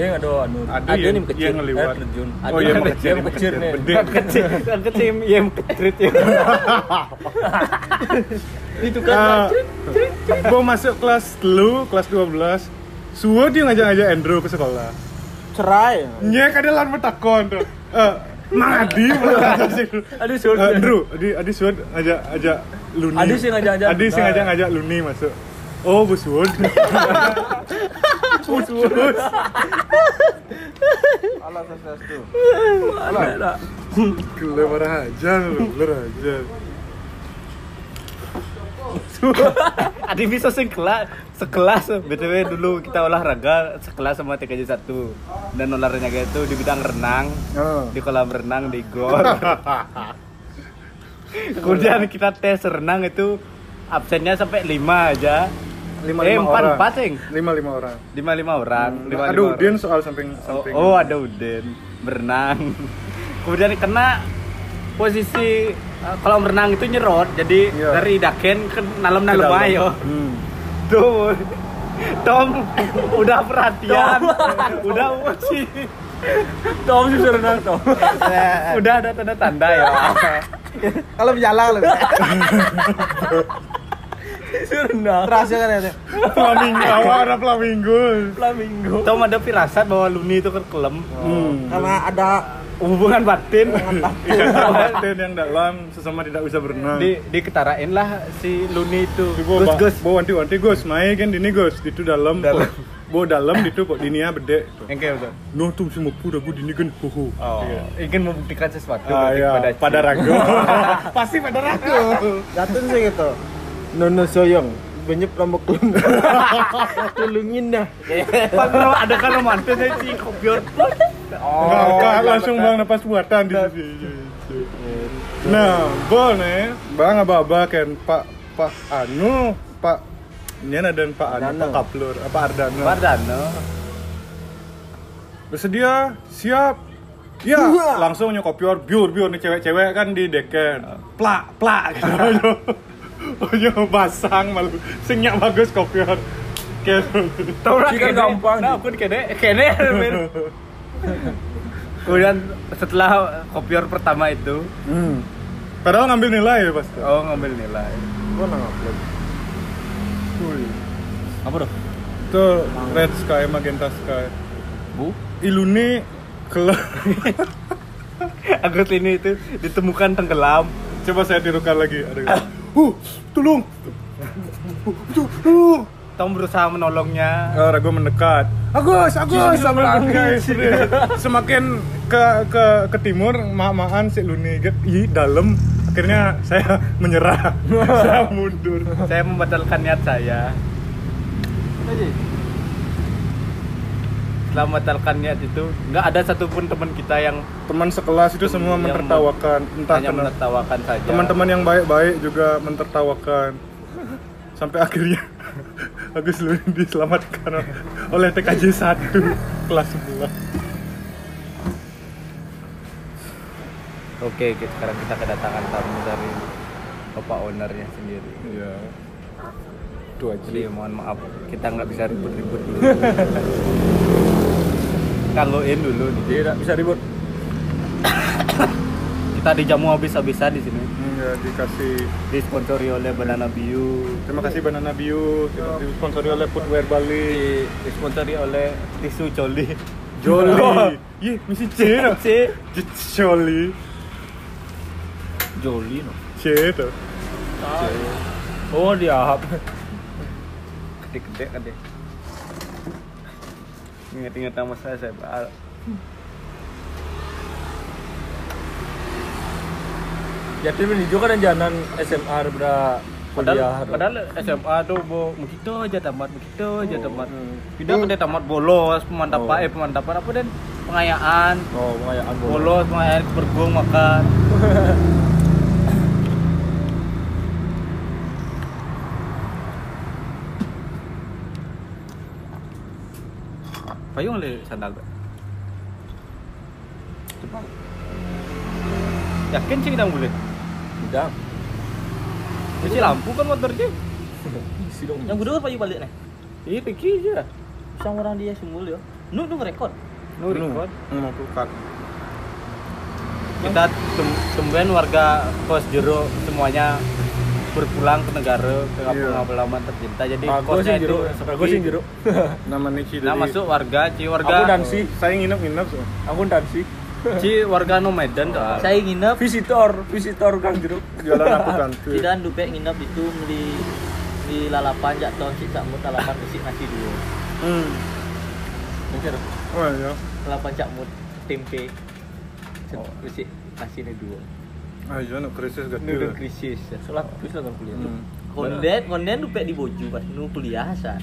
Eh, nggak ada anu. ada yang kecil. yang ngeliwat Eh, terjun. oh iya Ada kecil yang kecil nih. Kan kecil kan kecil iya yang ya Itu Ah, kan Gua masuk kelas lu kelas 12 Suwo dia ngajak-ngajak Andrew ke sekolah Cerai. Nyek ada lan metakon tuh. Eh, Mang Adi suruh. Eh, Andrew, Adi Adi Suwon ngajak ngajak Luni. Adi sih ngajak-ngajak. Adi sih ngajak ngajak Luni masuk. Oh, Bu Suwon. Suwon. Allah. Ada. Gila marah aja lu aja. Adi bisa sekelas sekelas btw dulu kita olahraga sekelas sama TKJ 1 dan olahraga itu di bidang renang Oh. di kolam renang di gor kemudian kita tes renang itu absennya sampai 5 aja Lima eh lima empat orang. empat sing Lima lima orang. lima lima orang lima, Ada Udin orang. soal samping oh, samping. oh ada Udin berenang kemudian kena posisi uh, kolam renang itu nyerot jadi Iya. dari daken ke dalam dalam dalam. ayo Hmm. tuh Tom udah perhatian udah emosi Tom sih renang Tom. udah ada tanda-tanda ya Kalau loh. Renang. Terasa kan ya. Flamingo, awal ada flamingo. Flamingo. Tom ada firasat bahwa Luni itu kan kelem Hmm. Karena ada hubungan batin dan yang dalam sesama tidak bisa berenang di diketarain lah si Luni itu Gus Gus Bawa wanti-wanti Gus, main kan dini Gus, itu dalam. Dalam. Bawa dalam itu kok dinia bede. yang kayak udah No tuh semua pura gue dini kan hoho. oh ingin membuktikan sesuatu Ah, ya, kepada pada Ci. ragu. Pasti pada ragu. Datun sih gitu. Nono soyong. Banyak lombok lum. Tulungin dah. Pak kalau ada kan romantisnya si kopior enggak, langsung bang napas buatan di sini. Nah, boleh, bang aba-aba kan Pak Pak Anu, Pak Nyana dan Pak Anu, Ardano. Pak Kaplur, apa Ardano. Pardano Bersedia? Siap. Ya, langsung nyokopior biur biur nih cewek-cewek kan di deken. Plak, plak gitu. Oyo. Oyo basang malu. Singnya bagus kopior. Tahu lah kene. gampang, Nah, pun kene kene. Kemudian setelah kopior pertama itu, Hmm. Padahal ngambil nilai ya pasti. oh ngambil nilai. Gua nang upload. Apa dong? Itu Red Sky, Magenta Sky. Bu? Iluni kelak. Agus ini itu ditemukan tenggelam. Coba saya tirukan lagi. Ada. Uh, tolong. Uh, tolong. Tom berusaha menolongnya. Oh, Ragu mendekat. Agus, Agus, sama guys. Semakin ke ke ke timur, mak-makan si Luni get i dalam. Akhirnya saya menyerah. saya mundur. Saya membatalkan niat saya. Setelah membatalkan niat itu, nggak ada satupun teman kita yang Teman sekelas itu semua Yang menertawakan. Entah hanya kenapa. menertawakan saja. Teman-teman yang baik-baik juga mentertawakan. Sampai akhirnya Agus Luni diselamatkan oleh TKJ 1 kelas 11. Oke, kita- sekarang kita kedatangan tamu dari bapak ownernya sendiri. Iya. Aja. Jadi mohon maaf, kita nggak bisa ribut-ribut dulu. Kanggoin dulu nih. Tidak bisa ribut. Kita dijamu habis-habisan di sini. Ya, dikasih Disponsori oleh Banana Bio. Terima kasih Banana Bio, disponsori oleh Footwear Bali. Di, disponsori oleh tisu coli. Jolly. Ih, misi C no. C. Jolly. Joli no. C itu. Oh dia Gede-gede kan deh. Ingat-ingat nama saya, saya Al. Jadi menuju kan jalan SMA daripada kuliah. Padahal, padahal SMA tuh bo begitu aja tamat, begitu aja Oh, tamat. hmm. Pindah ke dia tamat bolos, pemantapan, Oh. eh pemantapan apa dan pengayaan, Oh, pengayaan bola. bolos, pengayaan ke Bergung makan. Payung le sandal Pak. Coba. Yakin sih kita boleh? Tidak. Isi lampu kan. Isi dong. Yang kedua payu balik nih. Iya pergi aja. Sama orang dia sumul ya. Nu nu ngerekod. No record. Mau buka. Kita tum- tumben warga kos jero semuanya berpulang ke negara ke kampung Iya. halaman tercinta. Jadi Aku kosnya sih itu. Aku sih jero. Nama Nici Nah masuk warga, ci Aku warga, dan si. Saya nginep-nginep so. Aku dan si. ci warga no Medan tuh. Saya nginep Visitor, visitor Kang Jeruk. Jualan aku ganti. tidak dupek nginep itu di di lalapan jak tahun si cakmut lalapan besi nasi dua. Hmm. Mikir Oh iya. lalapan cakmut tempe. Oh. Besi nasi ini dua. Ah iya, no krisis udah krisis. ya. Salah, terus lah kan kuliah. Hmm. Konden konden di boju pas nu kuliah sa.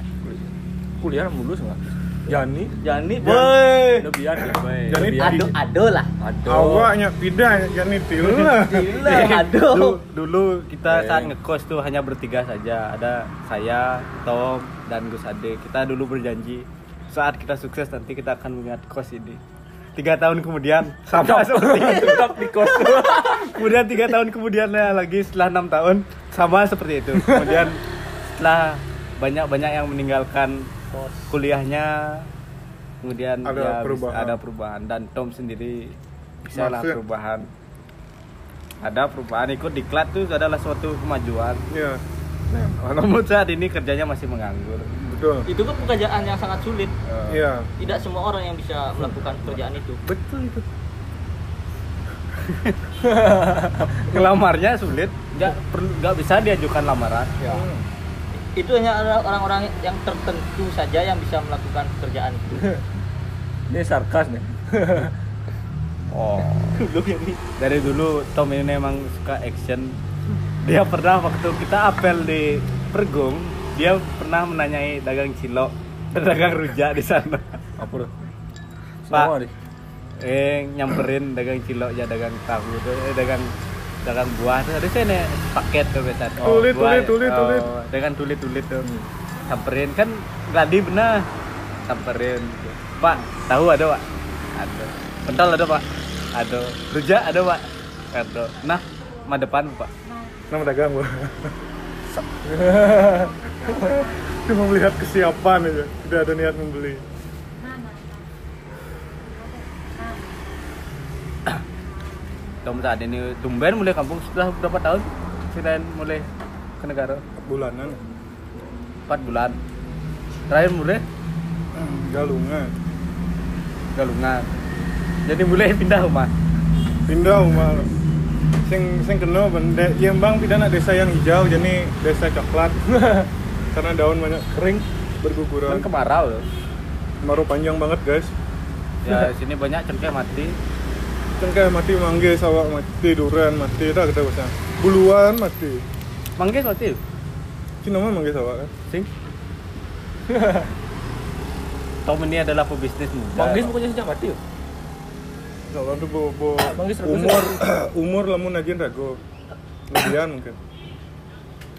Kuliah mulus enggak? Jani. Jani boy. Lebihan ya, boy. Jani. Ado ado lah. Ado. Awaknya pindah jadi til. Gila ado. Dulu, dulu kita Eh. saat ngekos tuh hanya bertiga saja. Ada saya, Tom, dan Gus Ade. Kita dulu berjanji saat kita sukses nanti kita akan mengingat kos ini. Tiga tahun kemudian sama seperti itu. Di kos. Kemudian tiga tahun kemudian ya, lagi setelah enam tahun sama seperti itu. Kemudian setelah banyak-banyak yang meninggalkan kuliahnya, kemudian Ada ya, perubahan. ada perubahan dan Tom sendiri bisa lah perubahan. Ada perubahan ikut diklat tuh adalah suatu kemajuan. Iya, Namun saat ini kerjanya masih menganggur. Betul. Itu kan pekerjaan yang sangat sulit. Iya. Tidak semua orang yang bisa melakukan pekerjaan itu. Betul itu. Ngelamarnya sulit, nggak perlu nggak bisa diajukan lamaran. Ya. Itu hanya orang-orang yang tertentu saja yang bisa melakukan pekerjaan itu. Ini sarkas nih. Oh. Dari dulu Tom ini memang suka action. Dia pernah waktu kita apel di Pergung, dia pernah menanyai dagang cilok dan dagang rujak di sana. Apa tuh? Pak. Eh nyamperin dagang cilok ya dagang tahu tuh, eh, dagang dagang buah tuh ada sini paket tuh biasa. Tulit, buah, tulit, tulit, oh, tulit. Dengan tulit tulit tuh. Samperin kan tadi benar. Samperin. Pak, tahu ada pak? Ada. Pentol ada pak? Ada. Rujak ada pak? Ada. Nah, mah depan pak. Nama dagang gua. Cuma melihat kesiapan aja, tidak ada niat membeli. Tom saat ini tumben mulai kampung sudah berapa tahun? Selain mulai ke negara Bulanan, 4 bulan. Terakhir mulai galungan, galungan. Jadi mulai pindah rumah. pindah rumah. Sing sing kena benda Yembang pindah nak desa yang hijau jadi desa coklat. Karena daun banyak kering Kan berguguran. kemarau loh. Kemarau panjang banget guys. Ya sini banyak cengkeh mati. Cengkeh mati, mangga sawak mati, durian mati, dah kita bisa. Buluan mati. Manggis mati. Cina mah mangga sawak kan. Sing. Tom ini adalah pebisnis muda. Manggis pokoknya sejak mati. yo. Sawak tuh bo, bo Manggis umur umur lamun aja ragu. Lebihan mungkin.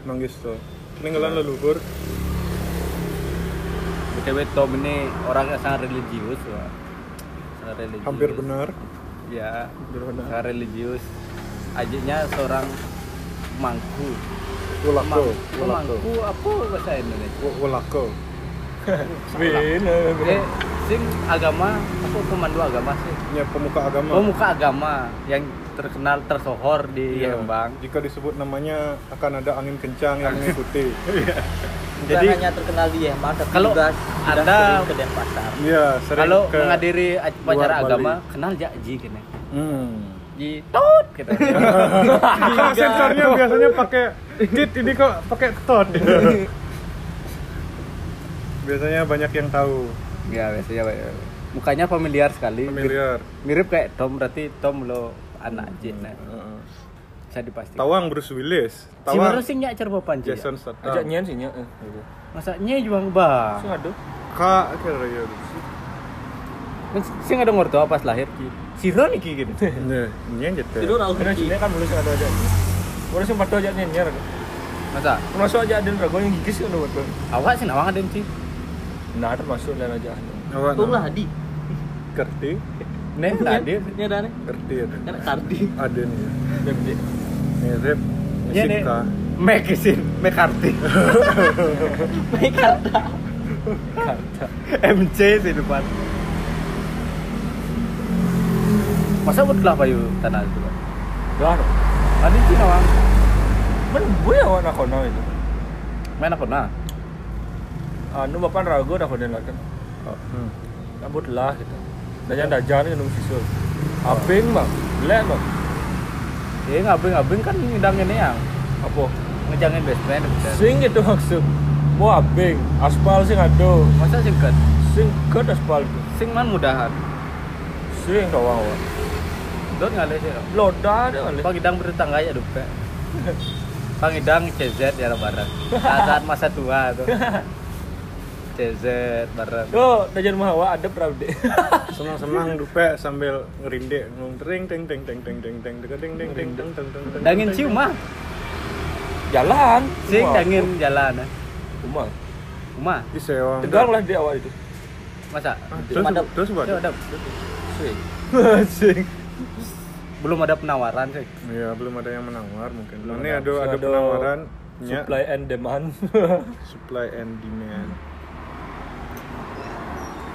Manggis tuh. Peninggalan leluhur. BTW Tom ini orang yang sangat religius. Wak. Sangat religius. Hampir benar. Ya, sangat religius. Ajiknya seorang mangku. Ulako. Mangku apa bahasa Indonesia? Ulako. Win. Eh, sing agama apa pemandu agama sih? Ya pemuka agama. Pemuka agama yang terkenal tersohor di Iya. Lembang. Jika disebut namanya akan ada angin kencang yang mengikuti. Bukan Jadi- hanya terkenal di Yembang, tapi Kalau juga Anda- sering ke Denpasar. Iya, sering Kalau ke menghadiri luar agama, Bali. kenal jak Ji kene. Hmm. Ji tot gitu. Kalau sensornya biasanya pakai tit ini kok pakai tot. biasanya banyak yang tahu. ya biasanya Pak. mukanya familiar sekali. Familiar. Mirip kayak Tom berarti Tom lo anak Jin. Nah. Bisa dipastikan. Tawang Bruce Willis. Si Tawang baru sing nyak cerbo panji. Jason Ya? Statham. Ajak nyen sih nya. eh, gitu. Masa nye juga bang. Sing ada. Kak kira ya. Sing ada ngorto pas lahir ki. Siro nih ki gitu. Nah, jatuh. Itu Raul Karena sini kan belum ada aja. Orang sing padha ajak nyen nyer. Masa? Termasuk aja ada ragu yang gigis kan buat. Awak sih nawang ada sih. Nah, termasuk lain aja. Awak lah? Hadi. Kerti. Nih tadi. Ini ada nih. Kerti ada. Kan Kardi. Ada nih. ya. Gede. Mirip. Iya nih. Mekisin, Mekarti. Mekarta. MC sih depan. Masa buat kelapa yuk tanah itu kan? Dah. Tadi sih nawang. Men gue ya warna kono itu. Main apa nah? Anu bapak ragu dah koden lah kan. Hmm. Rambut lah gitu. Dan yang dajan kan nunggu sisul. Aping bang, lek bang. Eh ngabing-ngabing kan ngidangin yang Apa? ngejangin basement. Sing itu maksud. Mau abing, aspal sing ado. Masa singkat? Sing ke aspal. Sing man mudahan. Sing wa. Dot ngale sih. Loda ada kali. Pangidang bertetangga ya dupe. Pangidang CZ ya bareng. Saat masa tua tuh. CZ bareng. Yo, dajan mah wa ada pravde. Senang-senang dupe sambil ngerindek ngomong tering teng teng teng teng teng teng teng teng teng teng teng teng teng teng Dangin cium mah. Jalan. Sing dangin jalan. eh. Rumah. Rumah. di sewa Tegang lah dia awal itu. Masa? terus terus buat Ya, ada. Sing. Sing. Belum ada penawaran sih. ya belum ada yang menawar mungkin ini ada. ada penawaran Supply and demand. supply and demand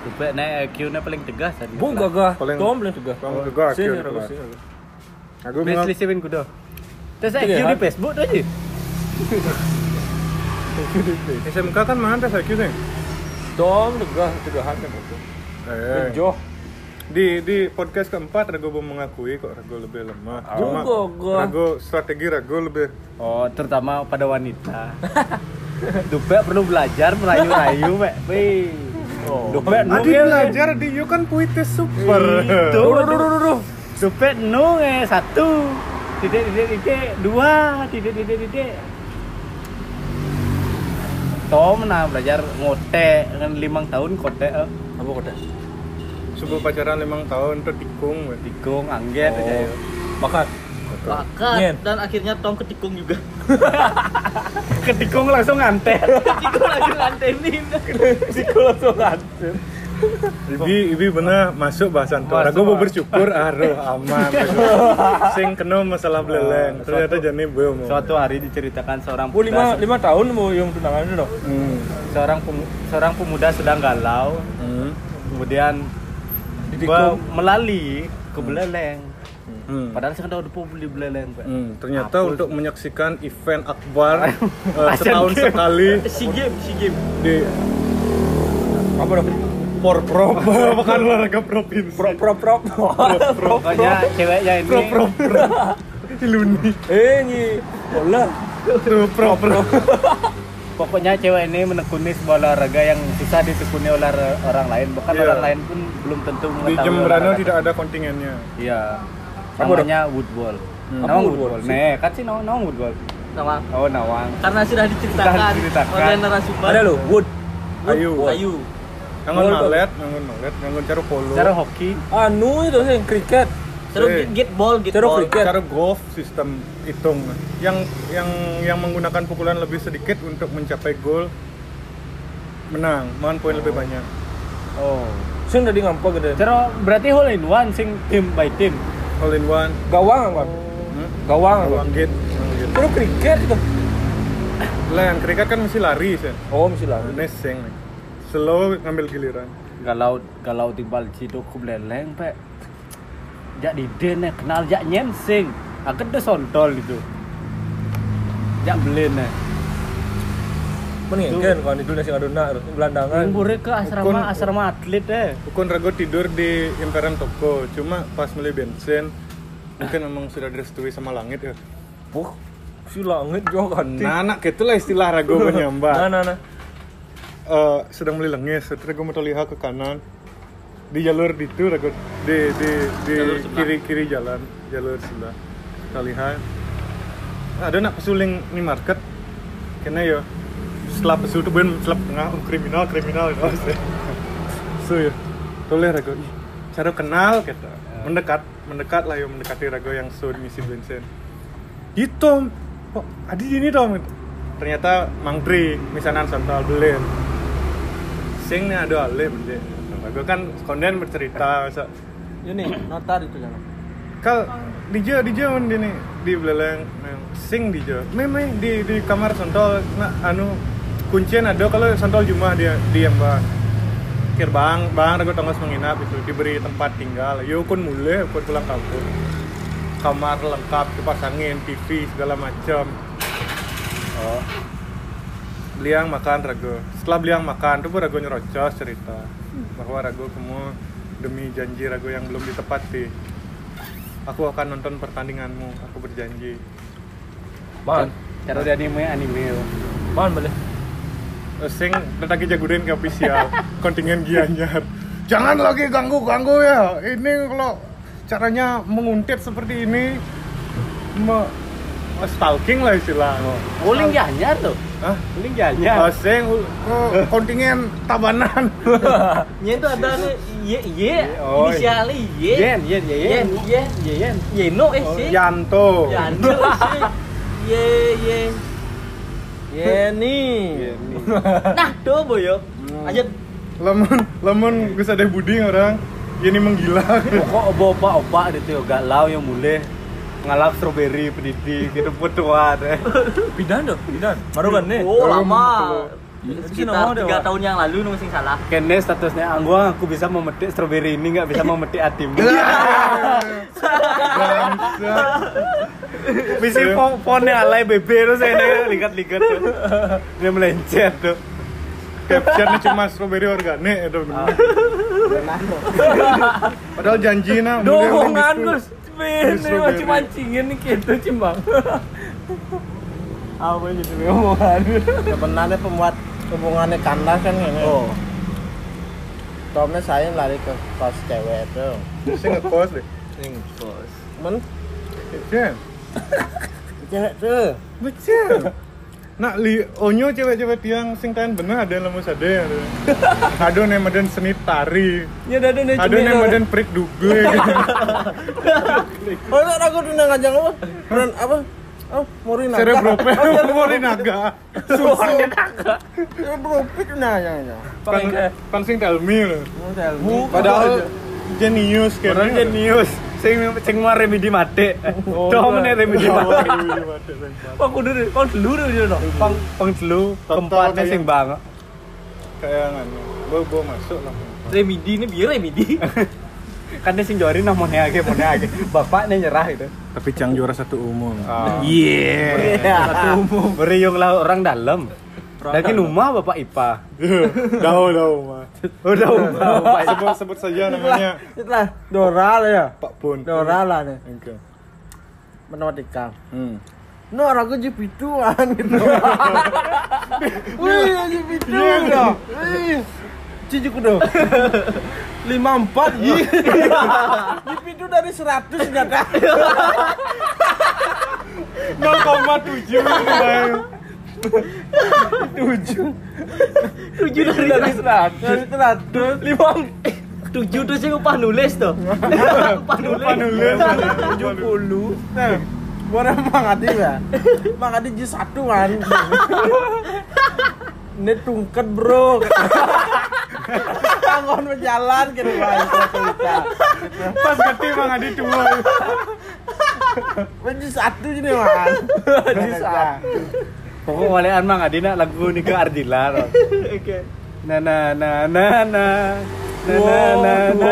Dupe nek IQ-nya paling tegas tadi. Bu gagah. Paling- Tom paling gagah, Sing akhir ragu kelas. sing. ragu. aku Best mengang- listin kudo. Terus IQ di. Facebook tuh aja. SMK kan mana tes IQ sih Tom tegah tegahan kan itu. eh Joh. di di podcast keempat Rago belum mengakui kok Rago lebih lemah. Cuma Juga, gua. Rago strategi Rago lebih Oh, terutama pada wanita. Dupe perlu belajar merayu-rayu, Pak. Wih. Nu Adi belajar di you kan puitis super. Itu. Dupe nu eh satu. Titik titik titik dua, titik titik titik. Tom nah belajar ngote kan limang tahun kote eh. Apa kota? Subuh pacaran limang tahun tuh tikung. tikung angget aja. Bakat Nyen. dan akhirnya Tom ketikung juga. Ketikung langsung ngantet. Ketikung lagi ngantenin. Sikul langsung nganter. Ibi ibi bener masuk bahasan tuh. Masuk, Rago mau bersyukur aduh aman. Sing kena masalah beleleng. Ternyata jadi belum. Suatu hari diceritakan seorang Bu lima lima tahun mau yang tunangan itu. Hmm. seorang seorang pemuda sedang galau, Hmm. kemudian melali ke Beleleng. Hmm. Padahal saya kan udah beli Beleleng, Pak. Hmm, ternyata Hapus. untuk menyaksikan event akbar Asian setahun Games. sekali Si game, si game. di Apa dong? Porprov bukan olahraga provinsi. Prop prop prop. Pokoknya ceweknya ini Prov prov prov. Iluni. Eh nyi. Bola. Tuh prov prov. pokoknya cewek ini menekuni sebuah olahraga yang susah ditekuni oleh or- orang lain. Bahkan Iya. orang lain pun belum tentu Di mengetahui. Jembrano olahraga. tidak ada kontingennya. Iya. Apa Namanya woodball. Apa Nawang woodball woodball. sih? Nih, kan sih nawang, nawang woodball. Nama Oh, nawang. karena sudah diceritakan, Sudah diceritakan. oleh narasumber. Ada lo. Wood. Ayu. Ayu. Bol. malet, ngangon malet, ngangon cara polo. Cara hoki, Anu itu sih cricket. Terus Eh. get, ball, get Terus ball. cricket. cara golf sistem hitung yang yang yang menggunakan pukulan lebih sedikit untuk mencapai gol menang, mohon poin lebih banyak. oh. Sing tadi ngampa gede. Cara berarti hole in one sing team by team. All in one. Gawang kan? Hmm? Gawang kan? Uang gate. Terus cricket itu. Lah yang kriket kan mesti lari sih. Oh mesti lah. Neseng. Slow ngambil giliran. galau galau timbal cido ku beleleng pe jak di den eh, kenal jak nyensing aku udah sontol itu jak belen eh Mending kan kan itu nasi aduna gelandangan. Ngure ke asrama Ukun- asrama atlet eh Ukun Rago tidur di imperan toko, cuma pas beli bensin mungkin memang sudah direstui sama langit ya. Wah, si langit juga kan. Nah, anak itulah istilah Rago menyambat. Nah, nah, nah. Eh, sedang beli lengis, terus Rago mau lihat ke kanan di jalur di itu Rago di di di kiri kiri jalan jalur sebelah. Kita lihat ada nak pesuling ini market kena ya setelah pesul tuh ben setelah tengah oh, kriminal kriminal oh, so ya toleh rago cara kenal kita mendekat mendekat lah ya mendekati rago yang so misi bensin. Itu kok adi ini dong. Ternyata mangtri misanan santal belen sing nih ada ale bende rago kan konden bercerita masa Ini notar itu jangan. kal dijo dijo di nih di beleleng nah, sing dijo meme di di kamar sontol nah anu kuncian ada kalau sontol jumah dia diam bang. Kir bang bang ragu tongos menginap itu diberi tempat tinggal. Yo kun mulai kun pulang kampung. Kamar lengkap dipasangin TV segala macam. Oh. Beliang makan ragu setelah beliang makan tuh ragu nyerocos cerita. Bahwa ragu kamu demi janji ragu yang belum ditepati. Aku akan nonton pertandinganmu aku berjanji. Man, cara di anime anime. Man boleh. Eh, sing tetaki jagurin ke official kontingen Gianyar jangan lagi ganggu ganggu ya ini kalau caranya menguntit seperti ini me, stalking lah istilah Uling janyar tuh. Hah? Uling Oh, janyar. sing oh, kontingen tabanan Nya itu ada nih Y Y Oh, inisialnya Y. Yen yen yen yen Yen, yen yen. Yeno eh Oh, sih. Yanto Ya, anu sih. Y Y. Yeni. Nah, tuh boyo. Aja lemon lemon bisa deh budi orang ini menggila Pokok opa-opa gitu yo galau yang mulai ngalap strawberry pendidik gitu putuan eh. Bidan dong, bidan. Maruban nih. Oh, lama. Sih Sekitar tiga tahun yang lalu nung sing salah. Kene statusnya angguang aku bisa memetik strawberry ini nggak bisa memetik atim. Bisa fon fonnya alay bebe terus saya lihat lihat tuh. Dia melencet tuh. captionnya cuma strawberry organik itu padahal janji nah Doongan Gus. Ini macam mancingin nih gitu cimbang. Apa ini tuh omongan? Sebenarnya pembuat hubungannya kandas kan ini. Oh. Tomnya saya lari ke kos cewek itu. gitu. sih ngekos deh Men, Jen cewek tuh. Betul. Nak li onyo cewek-cewek tiang sing kan bener ada yang lemu sade ada. Ada yang meden seni tari. Ya ada nih Ada yang meden prik dugle. Oh, tak aku tuh ngajak apa? Apa? Oh, Morinaga. Cerebrope Morinaga. Susu. Cerebropik nah yang yang. Pan pan sing tell me lho. Model. Padahal jenius kan. Orang jenius. Sing sing mau remedi mate. Dom nih remedi mate. Kok kudu deh, kau dulu dia dong. Pang pang telu keempatnya sing bang. Kayak nganu. Bawa bawa masuk lah. Remedi ini biar remedi. Kan dia sing jori nah mau age mau age. Bapaknya nyerah itu. Tapi Cang juara satu umum. Iya. Satu umum. Beriung lah orang dalam. Lagi rumah bapak Ipa. Dahu dahu mah. Udah Ipa. Sebut sebut saja namanya Itulah Dora lah ya. Pak Pun. Dora lah nih. Oke. Matematika. Hmm. No, aku jepituan gitu. Wih, jepitu dah. Wih. Cijuk udah. Lima empat, Jepitu dari seratus ternyata. 0,7 ini Tujuh dari seratus. Dari seratus. Lima. Eh, Tujuh tuh sih upah nulis tuh. Upah nulis. Tujuh puluh. Nah, Buat Mang Adi ya. Mang Adi jus satu kan. Ini tungket bro. Kangon berjalan ke depan cerita. Pas gede Bang Adi tua. Baju satu ini man. Baju satu. Pokok walean mang adina lagu ni ke Ardila. Oke. Na na na na na. Na na na na.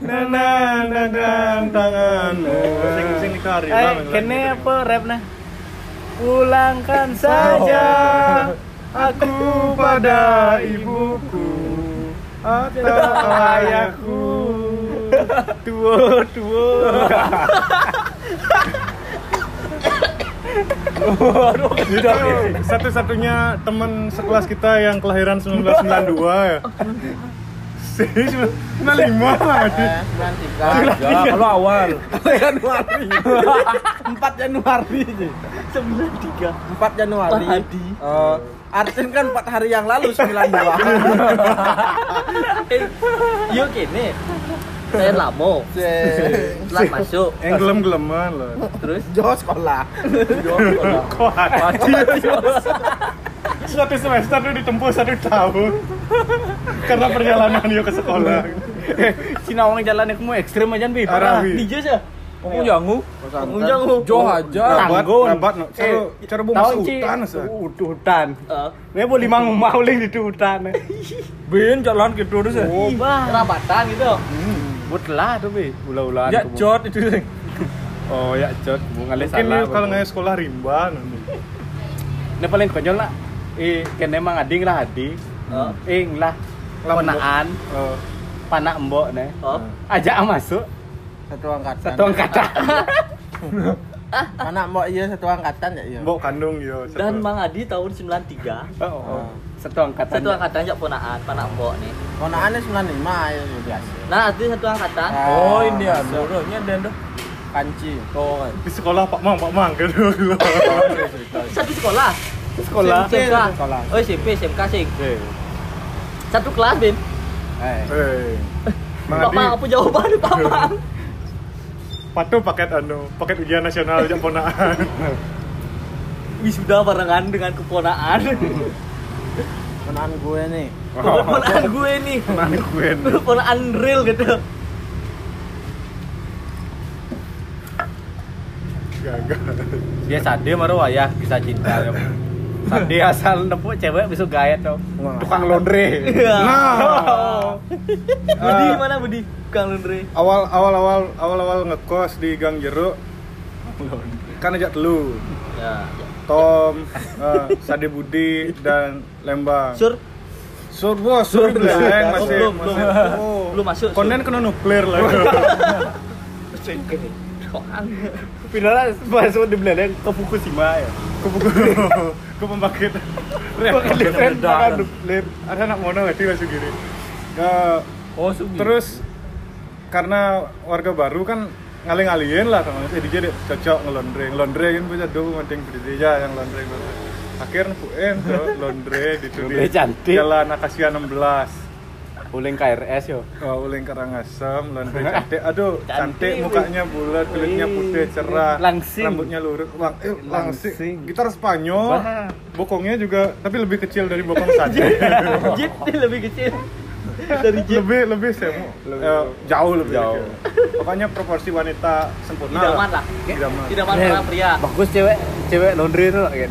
Na na na na tangan. Sing sing dikari. Eh, kene apa rap nah? Pulangkan saja aku pada ibuku atau ayahku. Tuo tuo. Satu-satunya teman sekelas kita yang kelahiran 1992 ya. Sih, 95 lah Adi. Eh, Sembilan tiga. Kalau awal. Januari. Empat Januari. Sembilan tiga. Empat Januari. Hadi. Eh, Artin kan empat hari yang lalu sembilan dua. Eh, Yo kene. Saya lamo. Setelah masuk. Yang gelem-geleman loh. Terus Jo sekolah. Kok Adi? Satu semester tuh ditempuh satu tahun karena perjalanan dia ke sekolah. Si nawang jalan kamu ekstrim aja bi. Arabi. Dijah sih. Kamu jangu. Ujang lu. Jo aja. Tanggung. rabat, no. Cara, cara bawa masuk hutan. Udah hutan. Eh, Ini boleh mang mauling di hutan. Bin jalan gitu terus ya. Wah, rabatan gitu. Buat lah tuh bi. Ulah-ulah. Ya jod itu sih. Oh ya jod. Bunga Mungkin salah. dia kalau nggak sekolah rimba nanti. Ini paling konyol lah. Eh, kene mang ading lah adi. Oh. Ing lah. Ponaan, Oh, panak mbok nih. Oh. Ajak masuk Satu angkatan. satu angkatan. Anak mbok iya satu angkatan ya iya. mbok kandung yo. satu. Dan Mang Adi tahun 93. Oh, satu angkatan. Satu angkatan jak ponaan, panak mbok nih. Ponakannya sembilan lima ya biasa. Nah, Adi satu angkatan. Oh, ini. Bro, ini ada dah. Kanci. Oh, kan. di sekolah Pak Mang, Pak Mang gitu. Satu sekolah. sekolah. SMK. sekolah. Oh, SMP, SMK sih. Satu kelas, Bin. Eh. Eh. Mang Pak Adi, Mang, apa jawaban Pak Mang? patuh paket anu, paket ujian nasional jam ponaan. Wisuda barengan dengan keponaan. Ponakan gue nih. Keponaan gue nih. Ponaan gue. nih. Keponaan real gitu. Gagal. dia sade maru wayah bisa cinta. Sade asal nepuk cewek bisa gaya tuh. Tukang laundry. Nah, Budi Ah. mana Budi? Kang Lundre. awal awal awal awal awal ngekos di Gang Jeruk kan ajak telu Ya. Tom, eh, Sade Budi dan Lembang. Sur, Sur bos, sur belum Oh, masih belum, masih. belum. Oh. Belum masuk. Konen kena nuklir lah. Pindah lah masuk di Belanda ke Fukushima ya. Ke reaktor ledakan nuklir. Ada anak mono nggak sih gini. Oh, terus karena warga baru kan ngaling-ngalihin lah sama si DJ deh, cocok ngelondre ngelondre kan bisa dulu penting berdiri aja yang londre akhirnya puin tuh londre di jalan Akasia 16 Uling KRS yo. Oh, uling karangasem, londre cantik. Aduh, cantik, Cantik, mukanya bulat, kulitnya putih, cerah. Langsing. Rambutnya lurus. Lang, eh, langsing. Langsing. Gitar Spanyol. Bokongnya juga tapi lebih kecil dari bokong saja. Jeep dia lebih kecil. Dari Jeep. lebih lebih semu. Eh, jauh lebih Jauh. Pokoknya proporsi wanita sempurna. Idaman lah. Idaman. Idaman para pria. Bagus cewek, cewek laundry itu kan.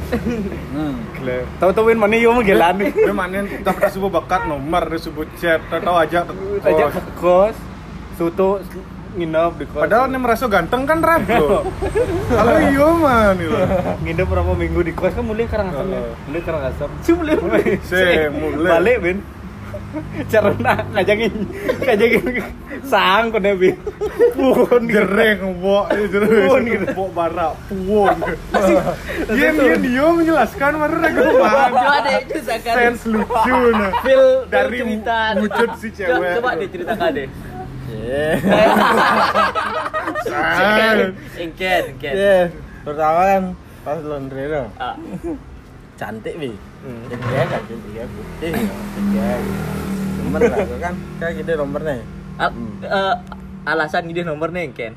Gila. Tahu-tahuin mana yo mau gelan nih. Dia mainin dapat sebuah bakat nomor, dia sebut chat, tahu aja Aja kos. suto nginep di kos. Padahal nih merasa ganteng kan ragu. Kalau iya man gitu. nginep berapa minggu di kos kan mulai karangasem ya. Mulai karangasem. Cuma mulai. Mulai. Balik ben. Cara nak kajangin kajangin sang kau nabi. Puhun gereng bok itu Puun gitu. bok barak puon dia dia dia menjelaskan mana ragu paham Coba deh sense lucu nah Feel Dari cerita. wujud si cewek. Coba deh ceritakan deh. San. Engken, engken. Iya, pertama kan pas laundry lo. Cantik bi. Cegek kan cegek putih. Cegek. Nomor lah gua kan. Kayak gitu nomornya. Al- eh, alasan gini nomor nih engken.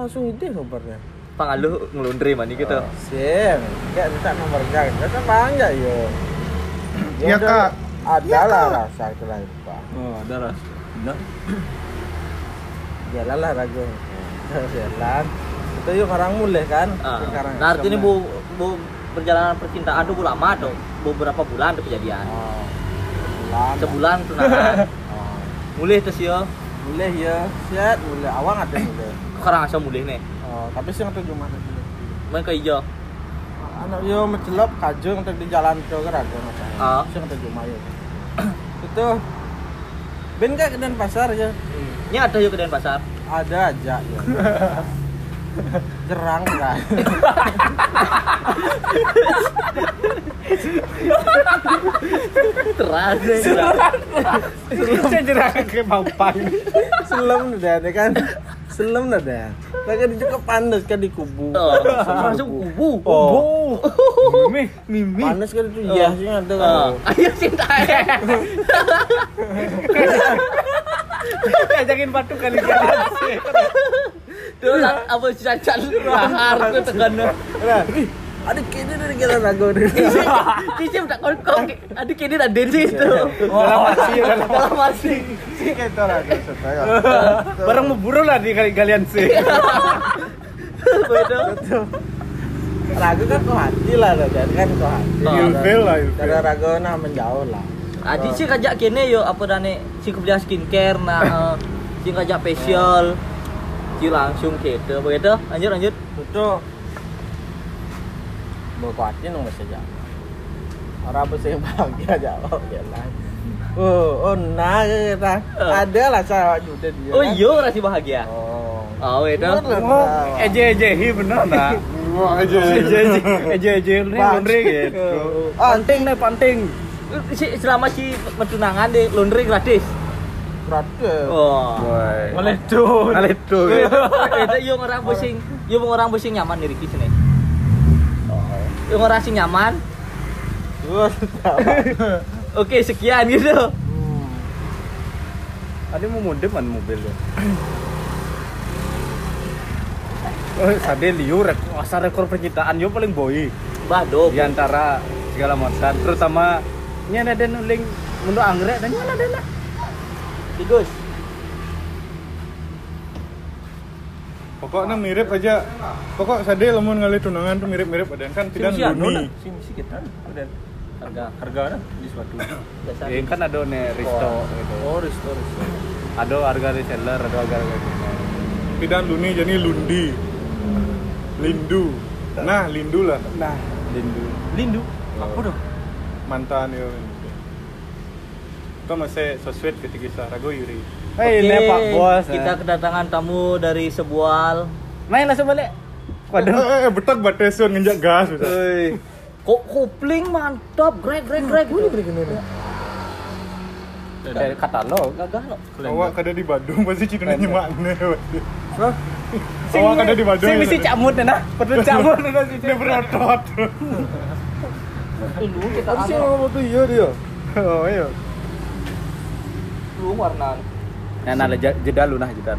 Langsung ide nomornya. Pangalu ngelundri mani gitu. Sih, kayak minta nomor kan. Kan bang ya yo. Iya, udah, Kak. Ada lah rasa itu lah Pak. Oh, ada ras. Nah, Jalan lah ragu. Jalan. Itu yuk orang mulai kan. Sekarang Nah, artinya bu, bu perjalanan percintaan tuh lama tuh beberapa bulan tuh kejadian. Oh. Sebulan. Sebulan tunangan. Oh. mulai terus yo. Mulai ya. Siat mulai awang ada mulai. Sekarang asal mulai nih. Oh, tapi sih ngerti cuma. Main ke hijau. anak yo mencelop kaju untuk di jalan ke macam Ah. sih ngerti cuma yo itu ben kayak ke pasar ya Ini ada yuk ke Denpasar. ada aja ya jerang kan Teras. Saya jerah ke pampang. selem udah ada kan selem udah ada lagi di cukup panas kan di kubu Oh, masuk kubu. oh Mimi, Mimi. panas kan itu iya sih ada kan Oh, ayo cinta. kajangin batu kali jalan sih. Lah, apa ke tegana. Nah, ih, ada kini dari kita ragu deh Cicim tak kau kau. Adik ini ada densi itu. Dalam masih, dalam masih. sih itu ragu setengah Barang memburu lah di kali kalian sih. Betul. ragu kan kau hati lah dan kan kau hati Oh. ilfil lah ilfil Karena ragu nah menjauh lah. Adi sih kajak kene yo apa dane si kebelah skincare nah eh, si kajak facial si langsung gitu begitu lanjut lanjut Itu berkuatin masih jauh. Orang yang bahagia jauh jalan. Oh, oh nah kita Eh. ada lah saya juga dia. oh iya rasi bahagia Oh. oh itu Oh, nah. eje ejehi bener nah. wah aja Eje eje eje eje ini laundry gitu. Panting nih panting. si selama si tunangan di laundry gratis gratis. oh Meledo. Aledo. itu. Yung orang pusing. Yung orang pusing nyaman di Ricky sini yung orang sing nyaman. Oke sekian gitu. Hmm. Ada mau modem kan mobil ya. Oh, sade liu rek masa rekor percintaan yo paling boy bado. Di antara segala macam terutama nya ada nuling mundur anggrek dan nyala ada tigus pokoknya mirip aja pokok sade lamun ngali tunangan tuh mirip-mirip ada kan tidak Si anu luni Si misi kita. Udah. harga Harga ada di suatu. biasa Ya, kan ada nih Risto gitu. Oh, resto resto. Ada harga reseller, ada harga harga gitu. tidak luni jadi lundi Lindu. Nah, Lindu lah. Nah, Lindu. Lindu. Apa dong? Mantan yo. Kau masih sosmed ketika Sarago Yuri. Hei, Oke, ini Pak Bos. Kita eh. kedatangan tamu dari sebuah main langsung balik. Waduh. Eh, eh, betak batesun ngenjak gas bisa. Kok kopling mantap, grek grek grek. Dari katalog. Gagah lo. Awak kada di Bandung pasti cina nyemak ne. Awak kada di Bandung. Sing mesti camut nah. Perlu camut nah sih. Dia berotot. Dulu kita Apa sih ngomong tuh iya dia? Oh iya. Warna. Nah, nah, jeda lu nah jeda.